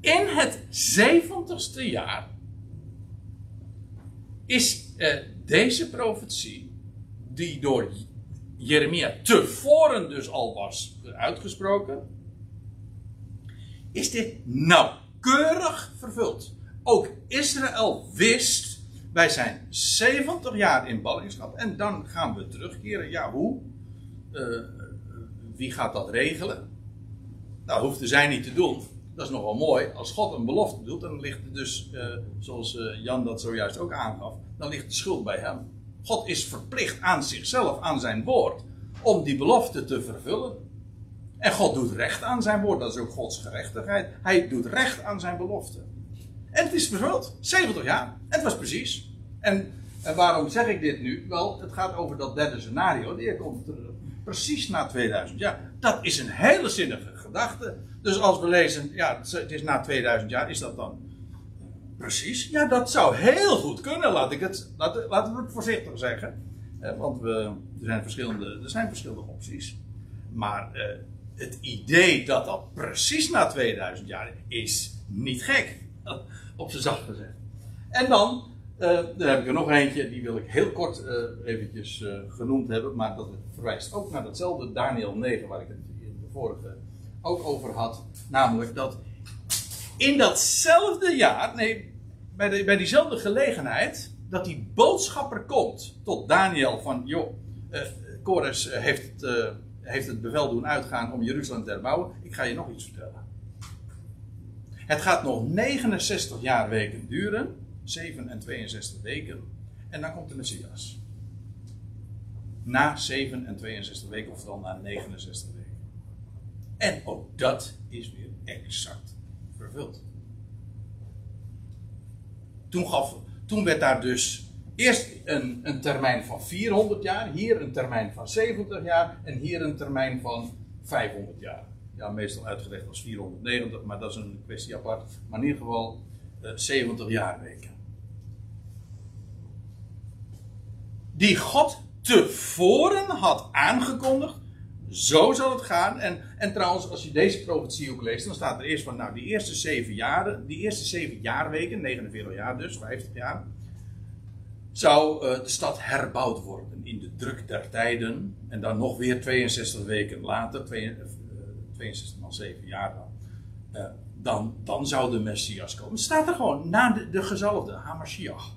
in het zeventigste jaar is eh, deze profetie, die door Jeremia tevoren dus al was uitgesproken, is dit nou keurig vervuld. Ook Israël wist, wij zijn 70 jaar in ballingschap en dan gaan we terugkeren. Ja, hoe? Uh, wie gaat dat regelen? Nou, hoefde zij niet te doen. Dat is nogal mooi. Als God een belofte doet, dan ligt het dus, uh, zoals uh, Jan dat zojuist ook aangaf, dan ligt de schuld bij hem. God is verplicht aan zichzelf, aan zijn woord, om die belofte te vervullen. En God doet recht aan zijn woord. Dat is ook Gods gerechtigheid. Hij doet recht aan zijn belofte. En het is vervuld. 70 jaar. Het was precies. En, waarom zeg ik dit nu? Wel, het gaat over dat derde scenario. Die komt precies na 2000 jaar. Dat is een hele zinnige gedachte. Dus als we lezen, ja, het is na 2000 jaar, is dat dan precies? Ja, dat zou heel goed kunnen, laat ik het, laat, laten we het voorzichtig zeggen. want we, er, zijn verschillende, er zijn verschillende opties. Maar eh, het idee dat dat precies na 2000 jaar is niet gek. Op zijn zacht gezegd. En dan, uh, dan heb ik er nog eentje, die wil ik heel kort uh, eventjes uh, genoemd hebben. Maar dat verwijst ook naar datzelfde Daniel 9, waar ik het in de vorige ook over had. Namelijk dat in datzelfde jaar, nee, bij, bij diezelfde gelegenheid, dat die boodschapper komt tot Daniel van, joh, Kores heeft het heeft het bevel doen uitgaan om Jeruzalem te herbouwen. Ik ga je nog iets vertellen. Het gaat nog 69 jaar weken duren 7 en 62 weken. En dan komt de Messias. Na 7 en 62 weken, oftewel na 69 weken. En ook dat is weer exact vervuld. Toen, gaf, toen werd daar dus eerst een, een termijn van 400 jaar, hier een termijn van 70 jaar en hier een termijn van 500 jaar. Ja, meestal uitgelegd als 490, maar dat is een kwestie apart. Maar in ieder geval eh, 70 jaarweken. Die God tevoren had aangekondigd. Zo zal het gaan. En, en trouwens, als je deze profetie ook leest, dan staat er eerst van, nou, die eerste zeven jaren, die eerste zeven jaarweken, 49 jaar dus, 50 jaar, zou eh, de stad herbouwd worden in de druk der tijden. En dan nog weer 62 weken later, twee- eh, 62 maal 7 jaar dan, eh, dan, dan zou de Messias komen. Het staat er gewoon, na de, de gezalfde, Hamashiach,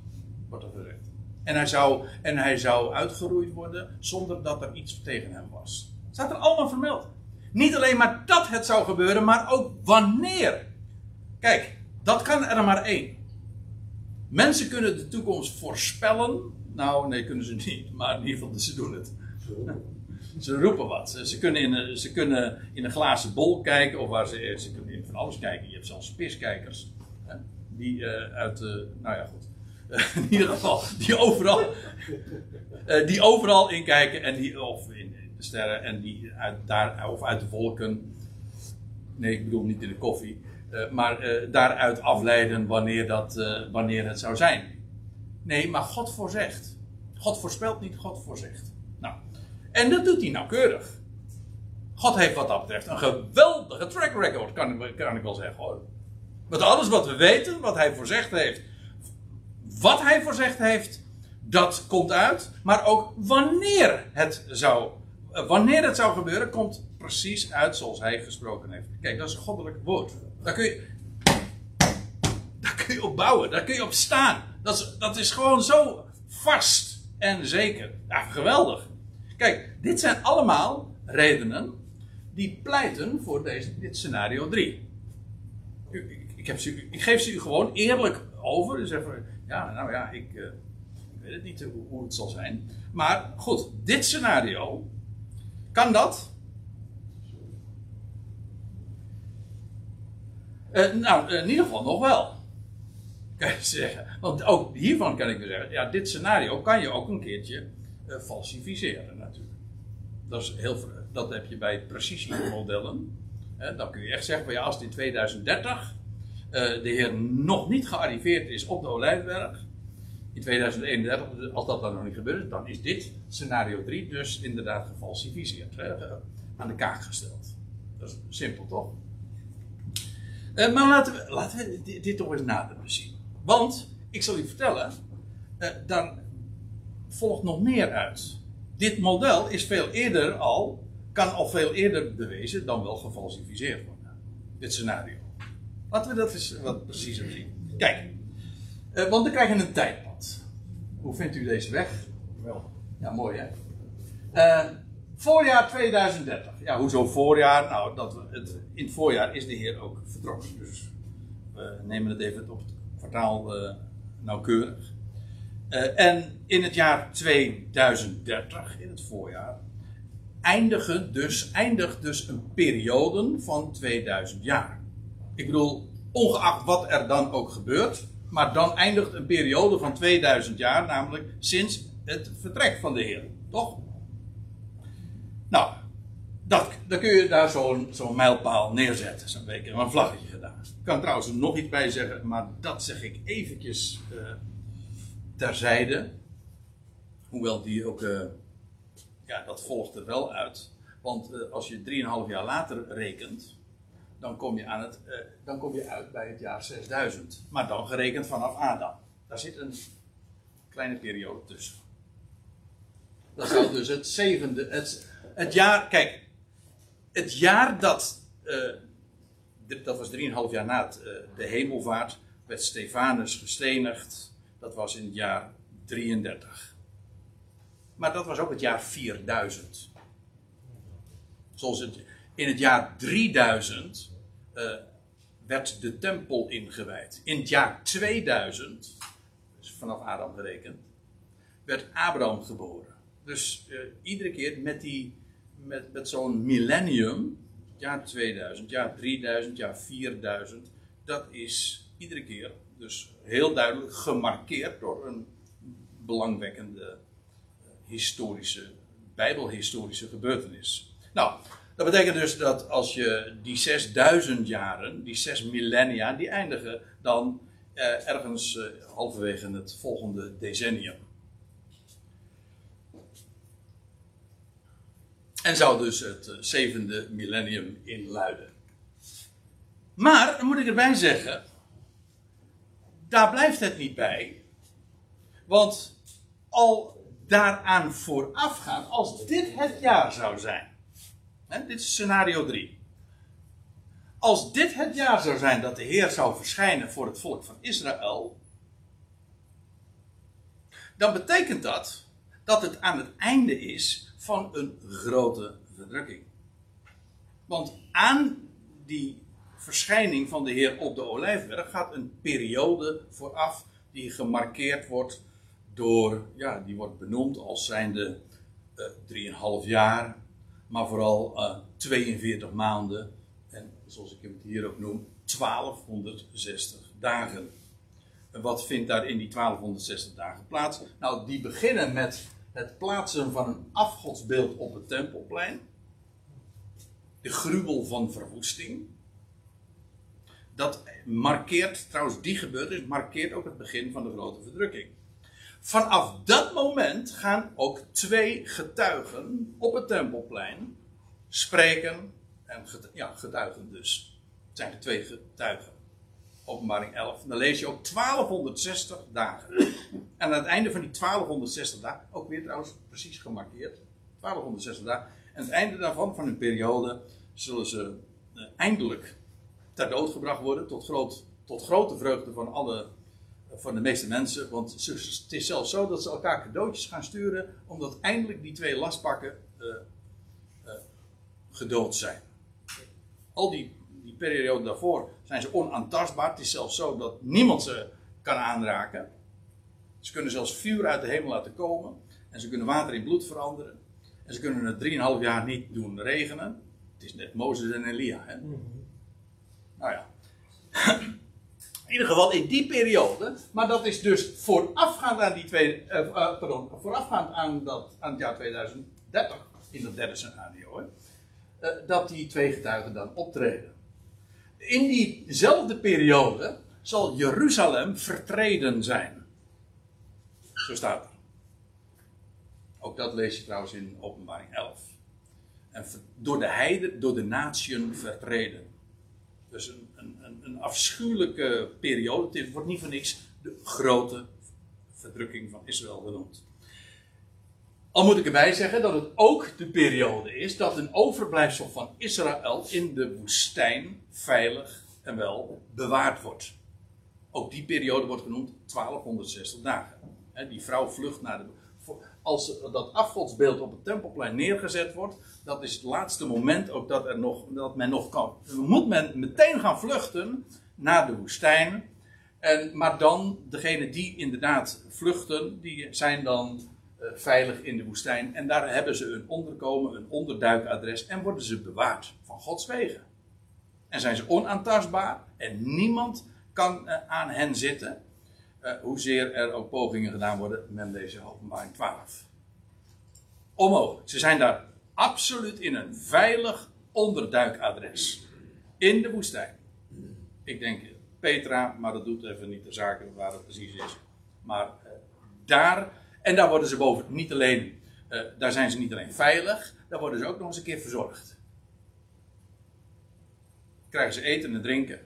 wordt er gezegd. En hij, zou, en hij zou uitgeroeid worden zonder dat er iets tegen hem was. Het staat er allemaal vermeld. Niet alleen maar dat het zou gebeuren, maar ook wanneer. Kijk, dat kan er maar één. Mensen kunnen de toekomst voorspellen. Nou, nee, kunnen ze niet. Maar in ieder geval, ze doen het. Ze roepen wat. Ze, kunnen in, een- ze kunnen in een glazen bol kijken. Of waar ze, ze kunnen in van alles kijken. Je hebt zelfs spiskijkers. hè, Die eh, uit... eh, nou ja, goed. in ieder geval, die overal... eh, die overal inkijken. En die, of in de sterren. En die uit, daar, of uit de wolken. Nee, ik bedoel niet in de koffie. Eh, maar eh, daaruit afleiden wanneer, dat, eh, wanneer het zou zijn. Nee, maar God voorzegt. God voorspelt niet, God voorzegt. Nou, en dat doet hij nauwkeurig. God heeft wat dat betreft een geweldige track record, kan, ik- kan ik wel zeggen hoor. Met alles wat we weten, wat hij voorzegd heeft. Wat hij voorzegd heeft, dat komt uit. Maar ook wanneer het zou, wanneer het zou gebeuren, komt precies uit zoals hij gesproken heeft. Kijk, dat is een goddelijk woord. Daar kun je, daar kun je op bouwen, daar kun je op staan. Dat is, dat is gewoon zo vast en zeker. Ja, geweldig. Kijk, dit zijn allemaal redenen die pleiten voor deze, dit scenario 3. U- Ik, ik geef ze u gewoon eerlijk over. Dus even, ja, nou ja, ik, eh, ik weet het niet hoe, hoe het zal zijn. Maar goed, dit scenario, kan dat? Eh, nou, in ieder geval nog wel. Kan je zeggen. Want ook hiervan kan ik weer zeggen, ja, dit scenario kan je ook een keertje eh, falsificeren natuurlijk. Dat, is heel, dat heb je bij precisiemodellen. Hè, dan kun je echt zeggen, van, ja, als in 2030 eh, de Heer nog niet gearriveerd is op de Olijfberg, in 2031, als dat dan nog niet gebeurt, dan is dit scenario 3 dus inderdaad gefalsificeerd, aan de kaak gesteld. Dat is simpel toch? Eh, maar laten we, laten we dit, dit toch eens nader bezien. Want, ik zal u vertellen, eh, dan volgt nog meer uit. Dit model is veel eerder al, kan al veel eerder bewezen dan wel gefalsificeerd worden. Dit scenario. Laten we dat eens wat preciezer zien. Kijk, eh, want dan krijg je een tijdpad. Hoe vindt u deze weg? Wel. Ja, mooi hè. Voorjaar 2030. Ja, hoezo voorjaar? Nou, dat het, in het voorjaar is de Heer ook vertrokken. Dus we nemen het even op het kwartaal eh, nauwkeurig. Eh, en in het jaar 2030, in het voorjaar, eindigen dus, eindigt dus een periode van 2000 jaar. Ik bedoel, ongeacht wat er dan ook gebeurt, maar dan eindigt een periode van 2000 jaar, namelijk sinds het vertrek van de Heer. Toch? Nou, dat, dan kun je daar zo'n mijlpaal neerzetten, zo'n beetje, een vlaggetje gedaan. Ik kan trouwens nog iets bij zeggen, maar dat zeg ik eventjes eh, terzijde. Hoewel die ook, eh, ja, dat volgt er wel uit. Want eh, als je 3,5 jaar later rekent, dan kom, je aan het, dan kom je uit bij het jaar 6000. Maar dan gerekend vanaf Adam. Daar zit een kleine periode tussen. Dat zou dus het zevende, het, het jaar, kijk, het jaar dat, eh, dat was 3,5 jaar na het, eh, de hemelvaart, werd Stefanus gestenigd. Dat was in het jaar 33. Maar dat was ook het jaar 4000. Zoals in het jaar 3000 eh, werd de tempel ingewijd. In het jaar 2000 vanaf Adam gerekend, werd Abraham geboren. Dus iedere keer met, die, met, met zo'n millennium, jaar 2000, jaar 3000, jaar 4000, dat is iedere keer dus heel duidelijk gemarkeerd door een belangwekkende eh, historische, bijbelhistorische gebeurtenis. Nou, dat betekent dus dat als je die 6000 jaren, die 6 millennia, die eindigen dan eh, ergens eh, halverwege het volgende decennium. En zou dus het eh, zevende millennium inluiden. Maar, dan moet ik erbij zeggen, daar blijft het niet bij. Want al daaraan voorafgaan, als dit het jaar zou zijn. Hè, dit is scenario 3. Als dit het jaar zou zijn dat de Heer zou verschijnen voor het volk van Israël. Dan betekent dat dat het aan het einde is van een grote verdrukking. Want aan die verschijning van de Heer op de Olijfberg gaat een periode vooraf die gemarkeerd wordt door, ja, die wordt benoemd als zijnde uh, 3,5 jaar, maar vooral uh, 42 maanden en zoals ik het hier ook noem, 1260 dagen. En wat vindt daar in die 1260 dagen plaats? Nou, die beginnen met het plaatsen van een afgodsbeeld op het tempelplein. De gruwel van verwoesting. Dat markeert, trouwens die gebeurtenis, markeert ook het begin van de grote verdrukking. Vanaf dat moment gaan ook twee getuigen op het tempelplein spreken en ja, getuigen dus. Het zijn er twee getuigen. Openbaring 11. Dan lees je ook 1260 dagen. En aan het einde van die 1260 dagen, ook weer trouwens precies gemarkeerd. 1260 dagen. En het einde daarvan, van hun periode, zullen ze uh, eindelijk ter dood gebracht worden. Tot, groot, tot grote vreugde van, alle, van de meeste mensen. Want het is zelfs zo dat ze elkaar cadeautjes gaan sturen. Omdat eindelijk die twee lastpakken uh, uh, gedood zijn. Al die, die periode daarvoor zijn ze onaantastbaar. Het is zelfs zo dat niemand ze kan aanraken. Ze kunnen zelfs vuur uit de hemel laten komen. En ze kunnen water in bloed veranderen. En ze kunnen het 3,5 jaar niet doen regenen. Het is net Mozes en Elia. Hè? Nou ja. In ieder geval in die periode. Maar dat is dus voorafgaand aan die twee. Uh, uh, pardon, voorafgaand aan, dat, aan het jaar 2030. In dat derde scenario. Hè, uh, dat die twee getuigen dan optreden. In diezelfde periode zal Jeruzalem vertreden zijn. Zo staat er. Ook dat lees je trouwens in Openbaring 11. En door de heiden, door de natieën vertreden. Dus een, een, een afschuwelijke periode. Het wordt niet voor niks de grote verdrukking van Israël genoemd. Al moet ik erbij zeggen dat het ook de periode is dat een overblijfsel van Israël in de woestijn veilig en wel bewaard wordt. Ook die periode wordt genoemd 1260 dagen. Die vrouw vlucht naar de. Als dat afgodsbeeld op het tempelplein neergezet wordt, dat is het laatste moment ook dat, er nog, dat men nog kan. Dan moet men meteen gaan vluchten naar de woestijn. En, maar dan, degene die inderdaad vluchten, die zijn dan veilig in de woestijn. En daar hebben ze een onderkomen, een onderduikadres en worden ze bewaard van Gods wegen. En zijn ze onaantastbaar en niemand kan uh, aan hen zitten. Uh, hoezeer er ook pogingen gedaan worden met deze openbaring 12. Onmogelijk. Ze zijn daar absoluut in een veilig onderduikadres. In de woestijn. Ik denk Petra, maar dat doet even niet de zaken waar het precies is. Maar daar, en daar worden ze boven niet alleen, uh, daar zijn ze niet alleen veilig, daar worden ze ook nog eens een keer verzorgd. Krijgen ze eten en drinken.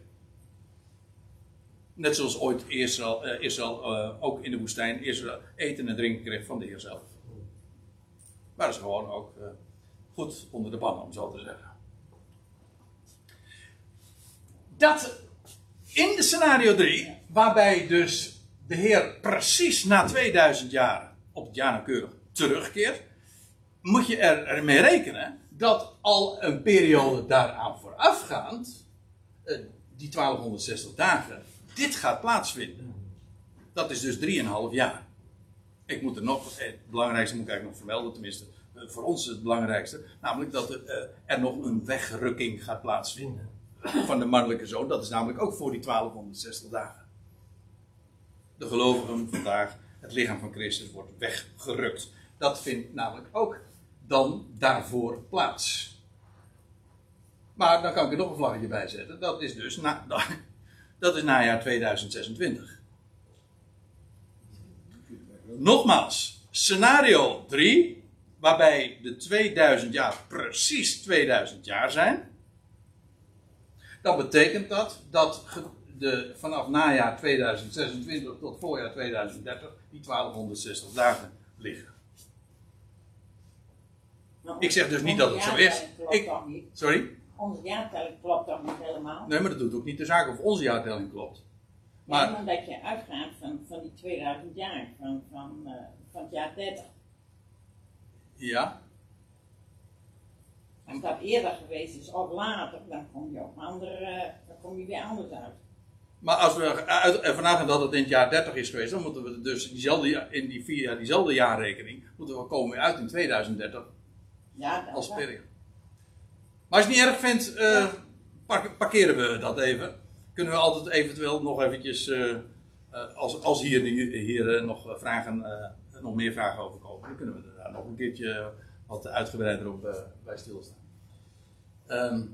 Net zoals ooit Israël, uh, Israël uh, ook in de woestijn Israël eten en drinken kreeg van de Heer zelf. Waren ze gewoon ook goed onder de pan, om zo te zeggen. Dat in de scenario 3, waarbij dus de Heer precies na 2000 jaar op het jaar nauwkeurig terugkeert, moet je er, ermee rekenen dat al een periode daaraan voorafgaand, die 1260 dagen, dit gaat plaatsvinden. Dat is dus 3,5 jaar. Ik moet er nog, eh, het belangrijkste moet ik eigenlijk nog vermelden, tenminste eh, voor ons het belangrijkste, namelijk dat er, eh, er nog een wegrukking gaat plaatsvinden van de mannelijke zoon. Dat is namelijk ook voor die 1260 dagen. De gelovigen vandaag, het lichaam van Christus wordt weggerukt. Dat vindt namelijk ook dan daarvoor plaats. Maar dan kan ik er nog een vlaggetje bij zetten. Dat is dus dat is najaar 2026. Nogmaals, scenario 3, waarbij de 2000 jaar precies 2000 jaar zijn. Dan betekent dat dat de, vanaf najaar 2026 tot voorjaar 2030 die 1260 dagen liggen. Nou, Ik zeg dus niet dat het zo is. Ik-? Sorry? Onze jaartelling klopt toch niet helemaal? Nee, maar dat doet ook niet de zaak of onze jaartelling klopt. Maar Maar, omdat je uitgaat van, van die 2000 jaar, van, van, eh, van het jaar 30. ja, Als dat eerder geweest is of later, dan kom je op andere, eh, dan kom je weer anders uit. Maar als we uit, ervan uitgaan dat het in het jaar 30 is geweest, dan moeten we dus diezelfde, in die vier jaar, diezelfde jaarrekening, moeten we komen uit in 2030 Ja, als periode. Maar als je het niet erg vindt, eh, parkeren we dat even. Kunnen we altijd eventueel nog eventjes, eh, eh, als, als hier, hier eh, nog vragen, nog meer vragen over komen, dan kunnen we daar nog een keertje wat uitgebreider op bij stilstaan. Ehm,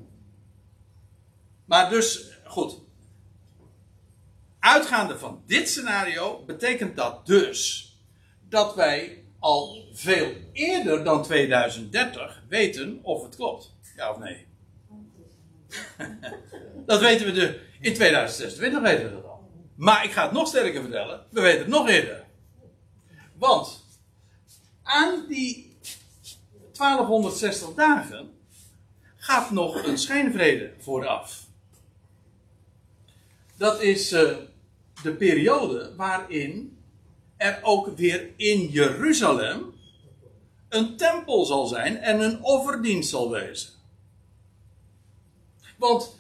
maar dus, goed. Uitgaande van dit scenario betekent dat dus dat wij al veel eerder dan 2030 weten of het klopt. Ja of nee? dat weten we de, in 2026 weten we dat al. Maar ik ga het nog sterker vertellen. We weten het nog eerder. Want aan die 1260 dagen gaat nog een schijnvrede vooraf. Dat is eh, de periode waarin er ook weer in Jeruzalem een tempel zal zijn en een offerdienst zal wezen. Want,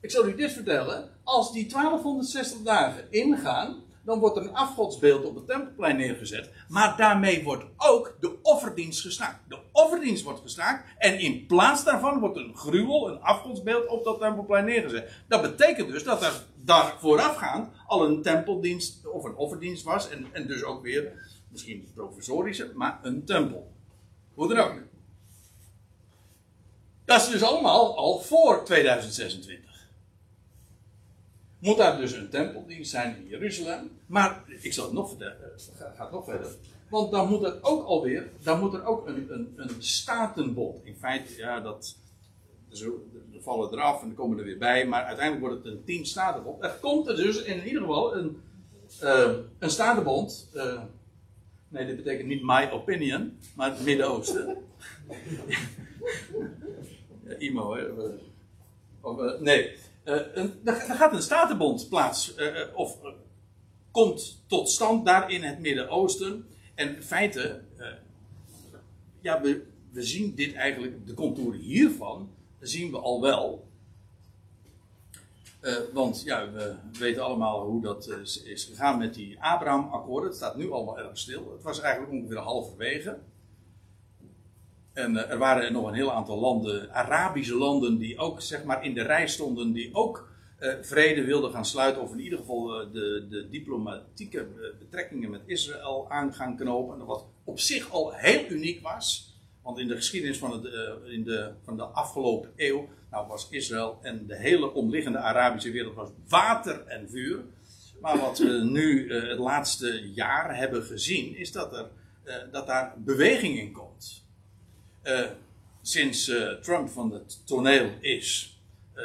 ik zal u dit vertellen, als die 1260 dagen ingaan, dan wordt er een afgodsbeeld op het tempelplein neergezet, maar daarmee wordt ook de offerdienst gestaakt. De offerdienst wordt gestaakt en in plaats daarvan wordt een gruwel, een afgodsbeeld op dat tempelplein neergezet. Dat betekent dus dat er daar voorafgaand al een tempeldienst of een offerdienst was en, en dus ook weer, misschien provisorische, maar een tempel. Hoe dan ook. Dat is dus allemaal al voor 2026. Moet daar dus een tempeldienst zijn in Jeruzalem. Maar ik zal het nog vertellen, eh, ga- gaat nog verder. Want dan moet er ook alweer, dan moet er ook een, een, een statenbond. In feite, ja, dat. Zo, er vallen eraf en komen er weer bij. Maar uiteindelijk wordt het een tien statenbond. Er komt er dus in ieder geval een, eh, een statenbond. eh, nee, dit betekent niet my opinion, maar het Midden-Oosten. IMO, hè? Of, eh, nee, er gaat een statenbond plaats, of komt tot stand daar in het Midden-Oosten. En in feite, ja, we, we zien dit eigenlijk, de contouren hiervan, zien we al wel. Eh, want ja, we weten allemaal hoe dat eh, is- is gegaan met die Abraham-akkoorden. Het staat nu allemaal erg stil. Het was eigenlijk ongeveer halverwege. En eh, er waren nog een heel aantal landen, Arabische landen, die ook zeg maar in de rij stonden, die ook vrede wilden gaan sluiten, of in ieder geval de, de diplomatieke betrekkingen met Israël aan gaan knopen. Wat op zich al heel uniek was. Want in de geschiedenis van, het, eh, in de, van de afgelopen eeuw nou, was Israël en de hele omliggende Arabische wereld was water en vuur. Maar wat we nu eh, het laatste jaar hebben gezien, is dat, er, eh, dat daar beweging in komt. Sinds Trump van het toneel is,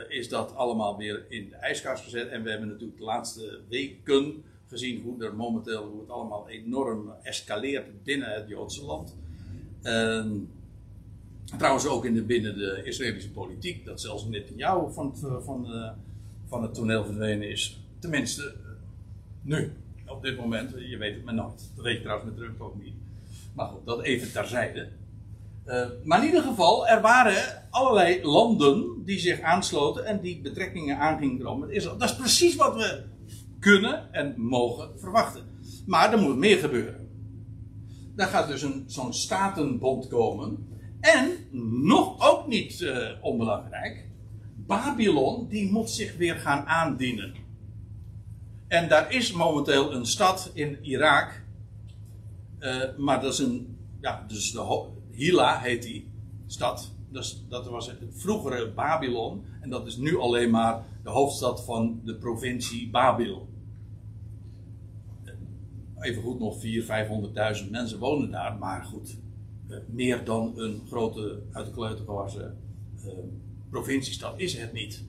is dat allemaal weer in de ijskast gezet. En we hebben natuurlijk de laatste weken gezien hoe er momenteel hoe het allemaal enorm escaleert binnen het Joodse land. Ehm, trouwens ook in de, binnen de Israëlische politiek, dat zelfs Netanyahu van het, van, eh, van het toneel verdwenen is. Tenminste, eh, nu, op dit moment. Je weet het maar nooit. Dat weet je trouwens met Trump ook niet. Maar goed, dat even terzijde. Eh, maar in ieder geval, er waren allerlei landen die zich aansloten en die betrekkingen aangingen komen met Israël. Dat is precies wat we kunnen en mogen verwachten. Maar er moet meer gebeuren. Daar gaat dus zo'n statenbond komen. En, nog ook niet eh, onbelangrijk, Babylon die moet zich weer gaan aandienen. En daar is momenteel een stad in Irak. eh, maar dat is een, ja, dus de Hila heet die stad. Dus dat was het vroegere Babylon. En dat is nu alleen maar de hoofdstad van de provincie Babil. Even goed nog 400.000, 500.000 mensen wonen daar. Maar goed, eh, meer dan een grote uit de kleuter eh, provinciestad is het niet.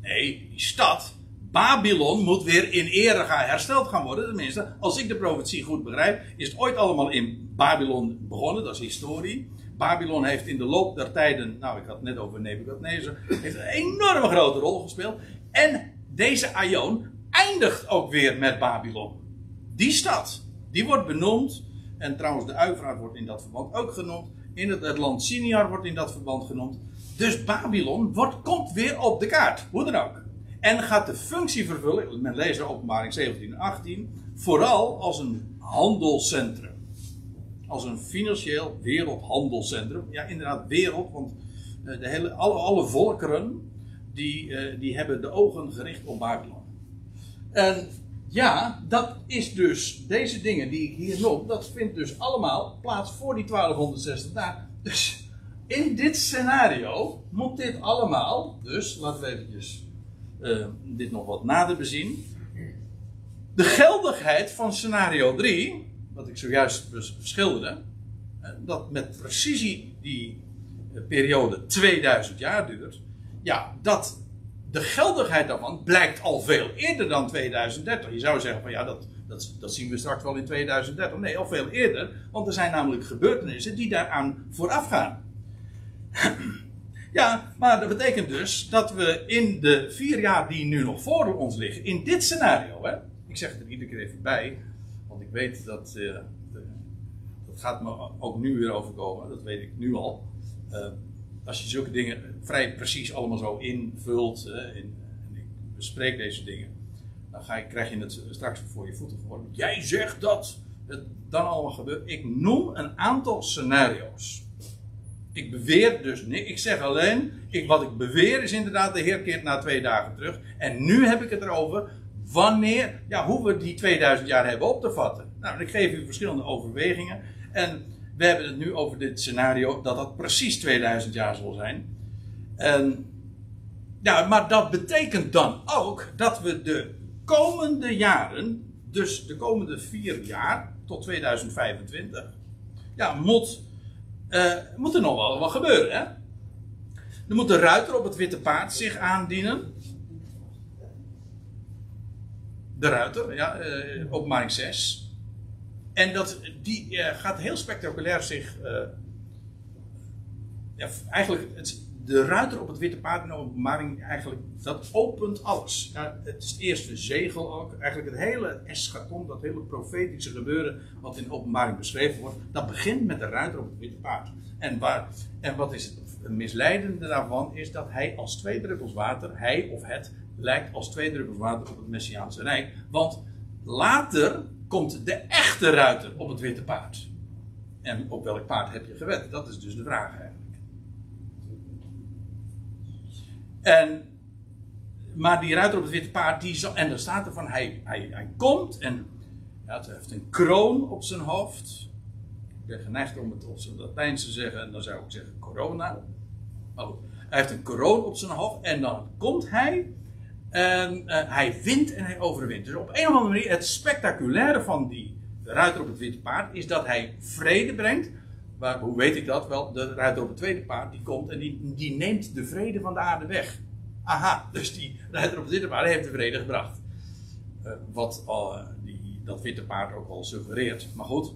Nee, die stad, Babylon, moet weer in ere hersteld gaan worden. Tenminste, als ik de profetie goed begrijp, is het ooit allemaal in Babylon begonnen. Dat is historie. Babylon heeft in de loop der tijden, nou ik had het net over Nebuchadnezzar, heeft een enorme grote rol gespeeld. En deze Aion eindigt ook weer met Babylon. Die stad, die wordt benoemd, en trouwens de Uivraat wordt in dat verband ook genoemd, in het, land Siniar wordt in dat verband genoemd. Dus Babylon wordt, komt weer op de kaart, hoe dan ook. En gaat de functie vervullen, men leest er openbaring 17 en 18, vooral als een handelscentrum. Als een financieel wereldhandelscentrum. Ja, inderdaad, wereld, want eh, de hele, alle, alle volkeren die, eh, die hebben de ogen gericht op Babylon. En ja, dat is dus, deze dingen die ik hier noem, dat vindt dus allemaal plaats voor die 1260 dagen. Dus in dit scenario moet dit allemaal, dus laten we eventjes eh, dit nog wat nader bezien. De geldigheid van scenario 3, wat ik zojuist bes- schilderde, eh, dat met precisie die eh, periode 2000 jaar duurt, ja, dat de geldigheid daarvan blijkt al veel eerder dan 2030. Je zou zeggen van ja, dat, dat, zien we straks wel in 2030. Nee, al veel eerder, want er zijn namelijk gebeurtenissen die daaraan vooraf gaan. Ja, maar dat betekent dus dat we in de vier jaar die nu nog voor ons liggen, in dit scenario, hè, ik zeg het er iedere keer even bij, want ik weet dat, eh, dat gaat me ook nu weer overkomen, dat weet ik nu al. Eh, als je zulke dingen vrij precies allemaal zo invult in- en ik bespreek deze dingen, dan ga krijg je het straks voor je voeten geworden. Jij zegt dat het dan allemaal gebeurt. Ik noem een aantal scenario's. Ik beweer dus niks. Ik zeg alleen, ik, wat ik beweer is inderdaad, de Heer keert na twee dagen terug. En nu heb ik het erover wanneer, ja, hoe we die 2000 jaar hebben op te vatten. Nou, ik geef u verschillende overwegingen. En we hebben het nu over dit scenario dat dat precies 2000 jaar zal zijn. En, ja, maar dat betekent dan ook dat we de komende jaren, dus de komende vier jaar tot 2025, ja, moet eh, moet er nog wel wat gebeuren, hè? Er moet de ruiter op het witte paard zich aandienen. De ruiter, ja, eh, openbaring 6. En dat, die eh, gaat heel spectaculair zich. eh, ja, eigenlijk, het, de ruiter op het witte paard in de openbaring, eigenlijk, dat opent alles. Ja, het is het eerste zegel ook. Eigenlijk het hele eschaton, dat hele profetische gebeuren wat in de openbaring beschreven wordt, dat begint met de ruiter op het witte paard. En, waar, en wat is het misleidende daarvan, is dat hij als twee druppels water, hij of het, lijkt als twee druppels water op het Messiaanse Rijk. Want later komt de echte ruiter op het witte paard. En op welk paard heb je gewet? Dat is dus de vraag eigenlijk. En, maar die ruiter op het witte paard, die zal, en dan staat er van, hij, hij, hij komt en ja, hij heeft een kroon op zijn hoofd. Ik ben geneigd om het op zijn Latijns te zeggen, en dan zou ik zeggen corona. Maar hij heeft een kroon op zijn hoofd en dan komt hij en eh, hij wint en hij overwint. Dus op een of andere manier, het spectaculaire van die ruiter op het witte paard is dat hij vrede brengt. Maar hoe weet ik dat? Wel, de ruiter op het tweede paard die komt en die, die neemt de vrede van de aarde weg. Aha, dus die ruiter op het witte paard heeft de vrede gebracht. Eh, wat eh, die, dat witte paard ook al suggereert. Maar goed.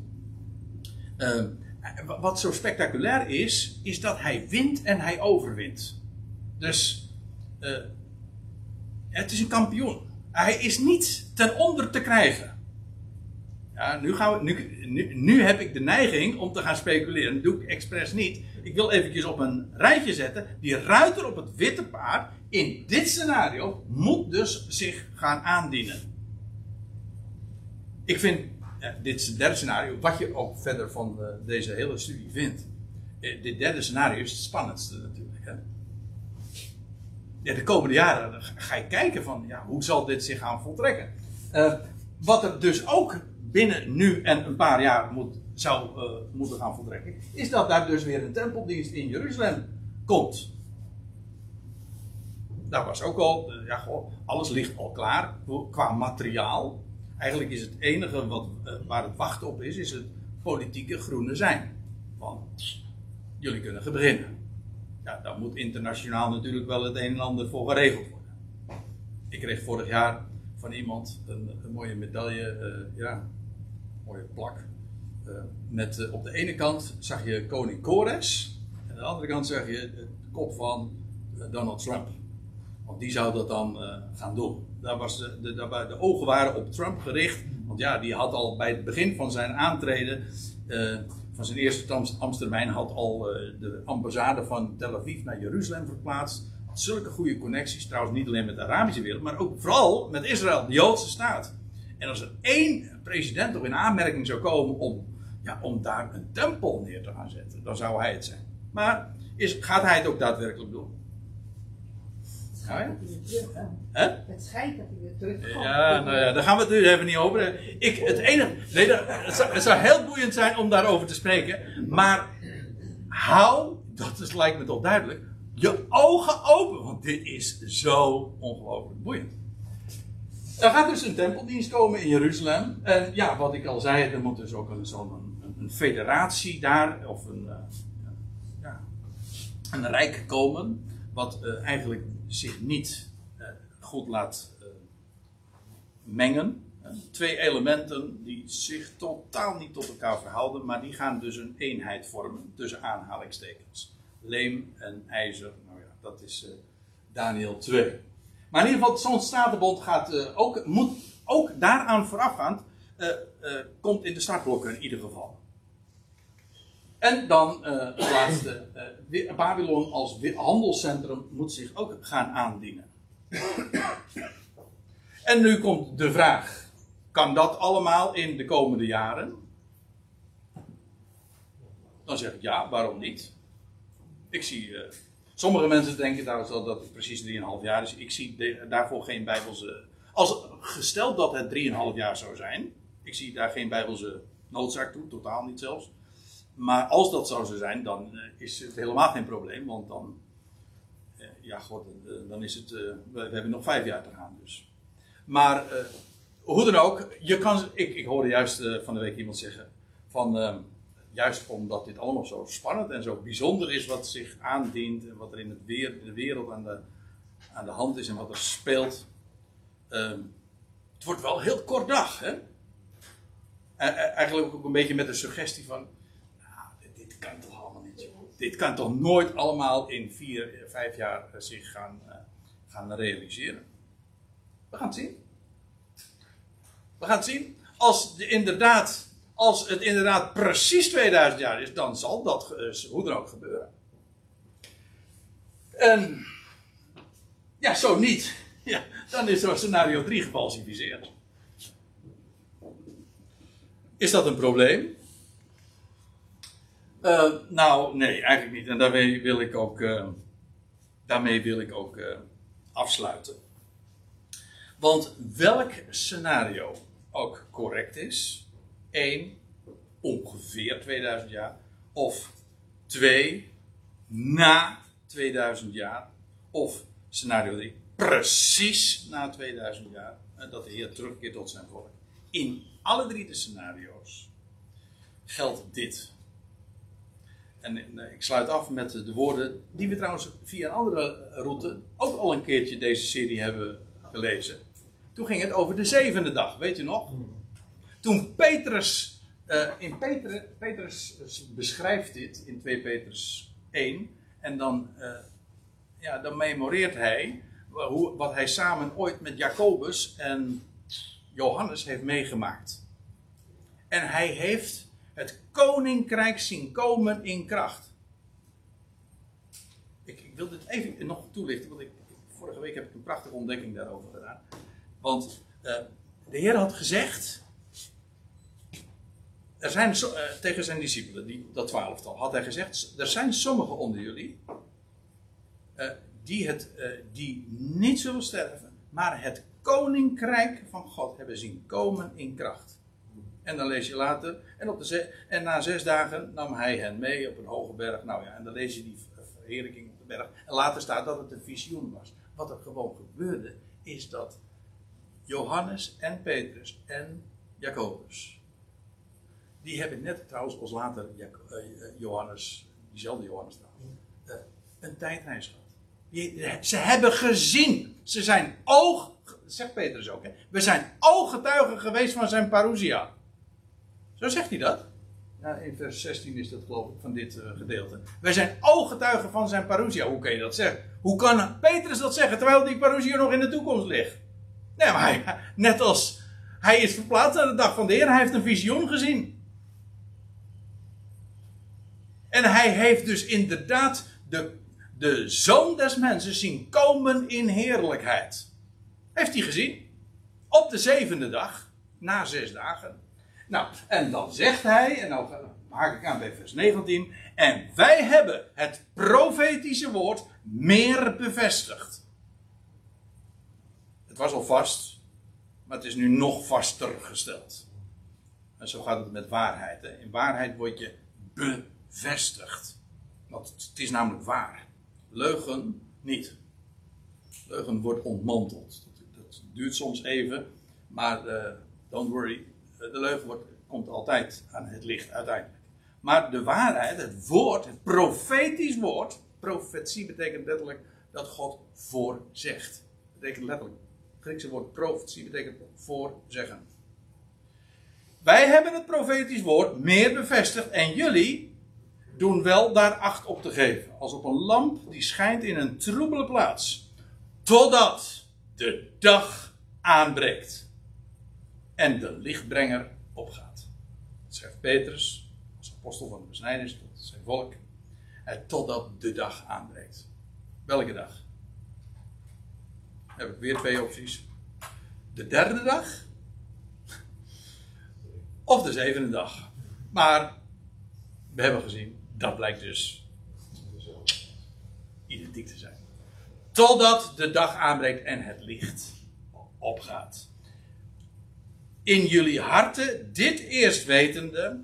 Eh, wat zo spectaculair is, is dat hij wint en hij overwint. Dus eh, het is een kampioen. Hij is niet ten onder te krijgen. Ja, nu, gaan we, nu, nu, nu heb ik de neiging om te gaan speculeren. Dat doe ik expres niet. Ik wil eventjes op een rijtje zetten. Die ruiter op het witte paard in dit scenario moet dus zich gaan aandienen. ik vind, dit is het derde scenario, wat je ook verder van eh, deze hele studie vindt. Eh, dit derde scenario is het spannendste natuurlijk. Hè? Ja, de komende jaren ga je kijken van, ja, hoe zal dit zich gaan voltrekken? Eh, wat er dus ook binnen nu en een paar jaar moet, zou eh, moeten gaan voltrekken, is dat daar dus weer een tempeldienst in Jeruzalem komt. Daar was ook al, eh, ja, goh, alles ligt al klaar qua materiaal. Eigenlijk is het enige wat, waar het wachten op is, is het politieke groene zijn. Van, jullie kunnen beginnen. Ja, daar moet internationaal natuurlijk wel het een en ander voor geregeld worden. Ik kreeg vorig jaar van iemand een, een mooie medaille, eh, ja, mooie plak. Eh, met eh, op de ene kant zag je koning Kores, en aan de andere kant zag je de kop van Donald Trump. Want die zou dat dan gaan doen. Daar was de, de, wa- de ogen waren op Trump gericht. Want ja, die had al bij het begin van zijn aantreden, van zijn eerste Am- ambtstermijn, had al eh, de ambassade van Tel Aviv naar Jeruzalem verplaatst. Had zulke goede connecties, trouwens niet alleen met de Arabische wereld, maar ook vooral met Israël, de Joodse staat. En als er één president op in aanmerking zou komen om, ja, om daar een tempel neer te gaan zetten, dan zou hij het zijn. Maar is, gaat hij het ook daadwerkelijk doen? Het schijnt dat hij weer terug gaat. Hè? Het schijnt dat hij weer terugkomt. Ja, nou ja, daar gaan we het nu even niet over. Ik, het enige, nee, dat- het, zou, het zou heel boeiend zijn om daarover te spreken. Maar hou, dat is, lijkt me toch duidelijk, je ogen open. Want dit is zo ongelooflijk boeiend. Er gaat dus een tempeldienst komen in Jeruzalem. En ja, wat ik al zei, er moet dus ook een, zo'n een, een federatie daar, of een, eh, ja, een rijk komen. Wat eh, eigenlijk zich niet eh, goed laat eh, mengen. Twee elementen die zich totaal niet tot elkaar verhouden, maar die gaan dus een eenheid vormen tussen aanhalingstekens. Leem en ijzer, nou ja, dat is eh, Daniel 2. Maar in ieder geval, zo'n statenbond gaat ook, moet ook daaraan voorafgaand, komt in de startblokken in ieder geval. En dan eh, het laatste, eh, Babylon als handelscentrum moet zich ook gaan aandienen. En nu komt de vraag: kan dat allemaal in de komende jaren? Dan zeg ik ja, waarom niet? Ik zie, eh, sommige mensen denken trouwens dat dat precies 3,5 jaar is. Ik zie de- daarvoor geen bijbelse. Als gesteld dat het 3,5 jaar zou zijn, ik zie daar geen bijbelse noodzaak toe, totaal niet zelfs. Maar als dat zou zo zijn, dan eh, is het helemaal geen probleem, want dan, eh, ja, god, eh, dan is het, we, we hebben nog vijf jaar te gaan dus. Maar hoe dan ook, je kan, ik, ik hoorde juist van de week iemand zeggen van, juist omdat dit allemaal zo spannend en zo bijzonder is wat zich aandient en wat er in, het weer, de wereld aan de, aan de hand is en wat er speelt. het wordt wel heel kort dag, hè? Eigenlijk ook een beetje met de suggestie van, dit, kan toch allemaal niet. Dit kan toch nooit allemaal in vier, vijf jaar eh, zich gaan, eh, gaan realiseren. We gaan het zien. We gaan het zien. Als, de, inderdaad, als het inderdaad precies 2000 jaar is, dan zal dat eh, hoe dan ook gebeuren. En ja, zo niet. Ja, dan is zo'n scenario 3 gefalsificeerd. Is dat een probleem? Eh, nou, nee, eigenlijk niet. En daarmee wil ik ook, eh, daarmee wil ik ook eh, afsluiten. Want welk scenario ook correct is, één, ongeveer 2000 jaar, of twee, na 2000 jaar, of scenario 3, precies na 2000 jaar, dat de Heer terugkeert tot zijn volk. In alle drie de scenario's geldt dit. En eh, ik sluit af met de woorden die we trouwens via een andere route ook al een keertje deze serie hebben gelezen. Toen ging het over de zevende dag, weet je nog? Toen Petrus, eh, in Peter, Petrus beschrijft dit in 2 Petrus 1 en dan, eh, ja, dan memoreert hij hoe, wat hij samen ooit met Jacobus en Johannes heeft meegemaakt. En hij heeft het koninkrijk zien komen in kracht. Ik, ik wil dit even nog toelichten, want ik, vorige week heb ik een prachtige ontdekking daarover gedaan. Want eh, de Heer had gezegd, er zijn eh, tegen zijn discipelen, die, dat twaalftal, had hij gezegd: Er zijn sommigen onder jullie eh, die, het, die niet zullen sterven, maar het koninkrijk van God hebben zien komen in kracht. En dan lees je later, en, op de en na zes dagen nam hij hen mee op een hoge berg. Nou ja, en dan lees je die ver- verheerlijking op de berg. En later staat dat het een visioen was. Wat er gewoon gebeurde, is dat Johannes en Petrus en Jacobus, die hebben net trouwens als later eh, eh, Johannes, diezelfde Johannes trouwens, eh, een tijdreis gehad. Die- ze hebben gezien, ze zijn oog, zegt Petrus ook, hè? we zijn ooggetuigen geweest van zijn parousia. Zo zegt hij dat. Ja, in vers 16 is dat geloof ik van dit eh, gedeelte. Wij zijn ooggetuigen van zijn parousia. Hoe kan je dat zeggen? Hoe kan Petrus dat zeggen terwijl die parousia nog in de toekomst ligt? Nee, maar net als hij is verplaatst naar de dag van de Heer, hij heeft een visioen gezien. En hij heeft dus inderdaad de, de zoon des mensen zien komen in heerlijkheid. Heeft hij gezien? Op de zevende dag, na zes dagen. Nou, en dan zegt hij, en nou haak ik aan bij vers 19. En wij hebben het profetische woord meer bevestigd. Het was al vast, maar het is nu nog vaster gesteld. En zo gaat het met waarheid. Hè. In waarheid word je bevestigd. Want het is namelijk waar. Leugen niet. Leugen wordt ontmanteld. Dat, dat duurt soms even, maar eh, don't worry. De leugen wordt, komt altijd aan het licht uiteindelijk. Maar de waarheid, het woord, het profetisch woord. Profetie betekent letterlijk dat God voorzegt. Betekent letterlijk. Het Griekse woord profetie betekent voorzeggen. Wij hebben het profetisch woord meer bevestigd en jullie doen wel daar acht op te geven. Als op een lamp die schijnt in een troebele plaats. Totdat de dag aanbreekt. En de lichtbrenger opgaat. Dat schrijft Petrus als apostel van de besnijdenis tot zijn volk. En totdat de dag aanbreekt. Welke dag? Heb ik weer twee opties. De derde dag. Of de zevende dag. Maar we hebben gezien, dat blijkt dus identiek te zijn. Totdat de dag aanbreekt en het licht opgaat. In jullie harten, dit eerst wetende.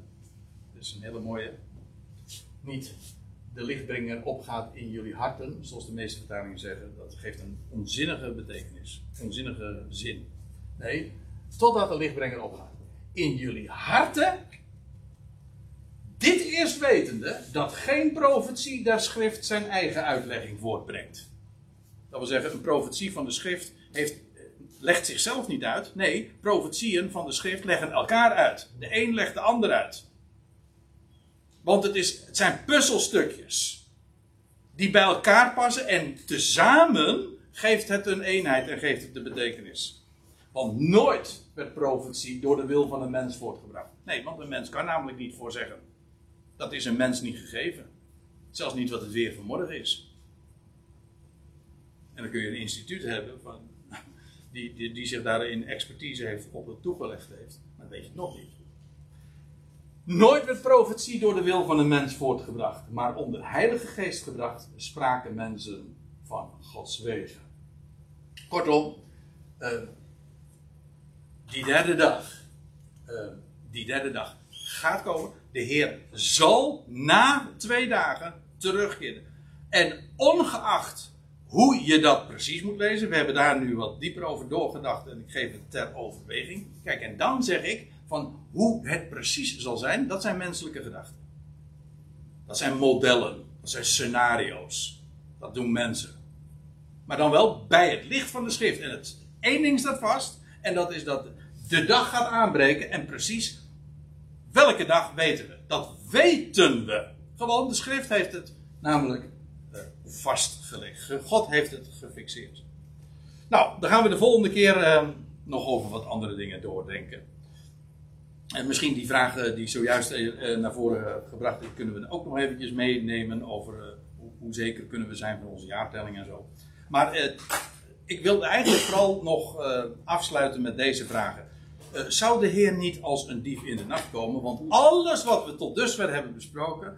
Dat is een hele mooie. Niet de lichtbringer opgaat in jullie harten, zoals de meeste vertalingen zeggen. Dat geeft een onzinnige betekenis. Onzinnige zin. Nee, totdat de lichtbrenger opgaat. In jullie harten dit eerst wetende dat geen profetie der schrift zijn eigen uitlegging voortbrengt. Dat wil zeggen, een profetie van de schrift heeft, legt zichzelf niet uit. Nee, profetieën van de schrift leggen elkaar uit. De een legt de ander uit. Want het, is, het zijn puzzelstukjes die bij elkaar passen en tezamen geeft het een eenheid en geeft het de betekenis. Want nooit werd profetie door de wil van een mens voortgebracht. Nee, want een mens kan namelijk niet voorzeggen. Dat is een mens niet gegeven. Zelfs niet wat het weer van morgen is. En dan kun je een instituut hebben van, die, die, zich daarin expertise heeft op het toegelegd heeft. Maar dat weet je nog niet. Nooit werd profetie door de wil van een mens voortgebracht, maar onder Heilige Geest gebracht spraken mensen van Gods wegen. Kortom, eh, die derde dag, eh, die derde dag gaat komen. De Heer zal na twee dagen terugkeren. En ongeacht hoe je dat precies moet lezen, we hebben daar nu wat dieper over doorgedacht en ik geef het ter overweging. Kijk, en dan zeg ik van hoe het precies zal zijn, dat zijn menselijke gedachten. Dat zijn modellen, dat zijn scenario's. Dat doen mensen. Maar dan wel bij het licht van de schrift. En het één ding staat vast, en dat is dat de dag gaat aanbreken en precies welke dag weten we. Dat weten we. Gewoon, de schrift heeft het namelijk vastgelegd. God heeft het gefixeerd. Nou, dan gaan we de volgende keer eh, nog over wat andere dingen doordenken. En misschien die vraag eh, die zojuist eh, naar voren gebracht is, kunnen we ook nog eventjes meenemen over eh, hoe, zeker kunnen we zijn van onze jaartelling en zo. Maar eh, ik wilde eigenlijk vooral nog eh, afsluiten met deze vragen. eh, zou de Heer niet als een dief in de nacht komen? Want alles wat we tot dusver hebben besproken,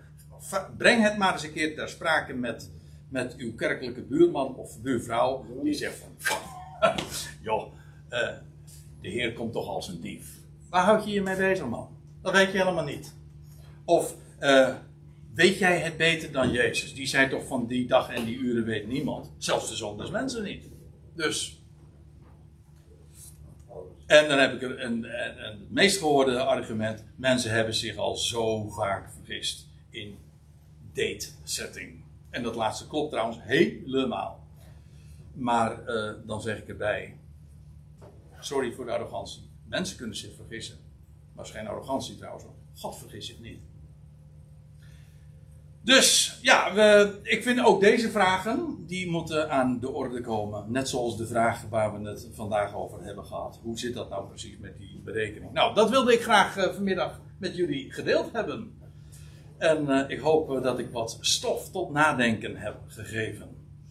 breng het maar eens een keer ter sprake met, met uw kerkelijke buurman of buurvrouw. Die zegt van, joh, eh, de Heer komt toch als een dief. Waar houd je je mee bezig, man? Dat weet je helemaal niet. Of eh, weet jij het beter dan Jezus? Die zei toch van die dag en die uren weet niemand. Zelfs de zon des mensen niet. Dus. En dan heb ik een, een, een- het meest gehoorde argument. Mensen hebben zich al zo vaak vergist in date setting. En dat laatste klopt trouwens helemaal. Maar eh, dan zeg ik erbij. Sorry voor de arrogantie. Mensen kunnen zich vergissen. Maar geen arrogantie trouwens. God vergis zich niet. Dus ja, we, ik vind ook deze vragen, die moeten aan de orde komen. Net zoals de vraag waar we het vandaag over hebben gehad. Hoe zit dat nou precies met die berekening? Nou, dat wilde ik graag eh, vanmiddag met jullie gedeeld hebben. En eh, ik hoop dat ik wat stof tot nadenken heb gegeven.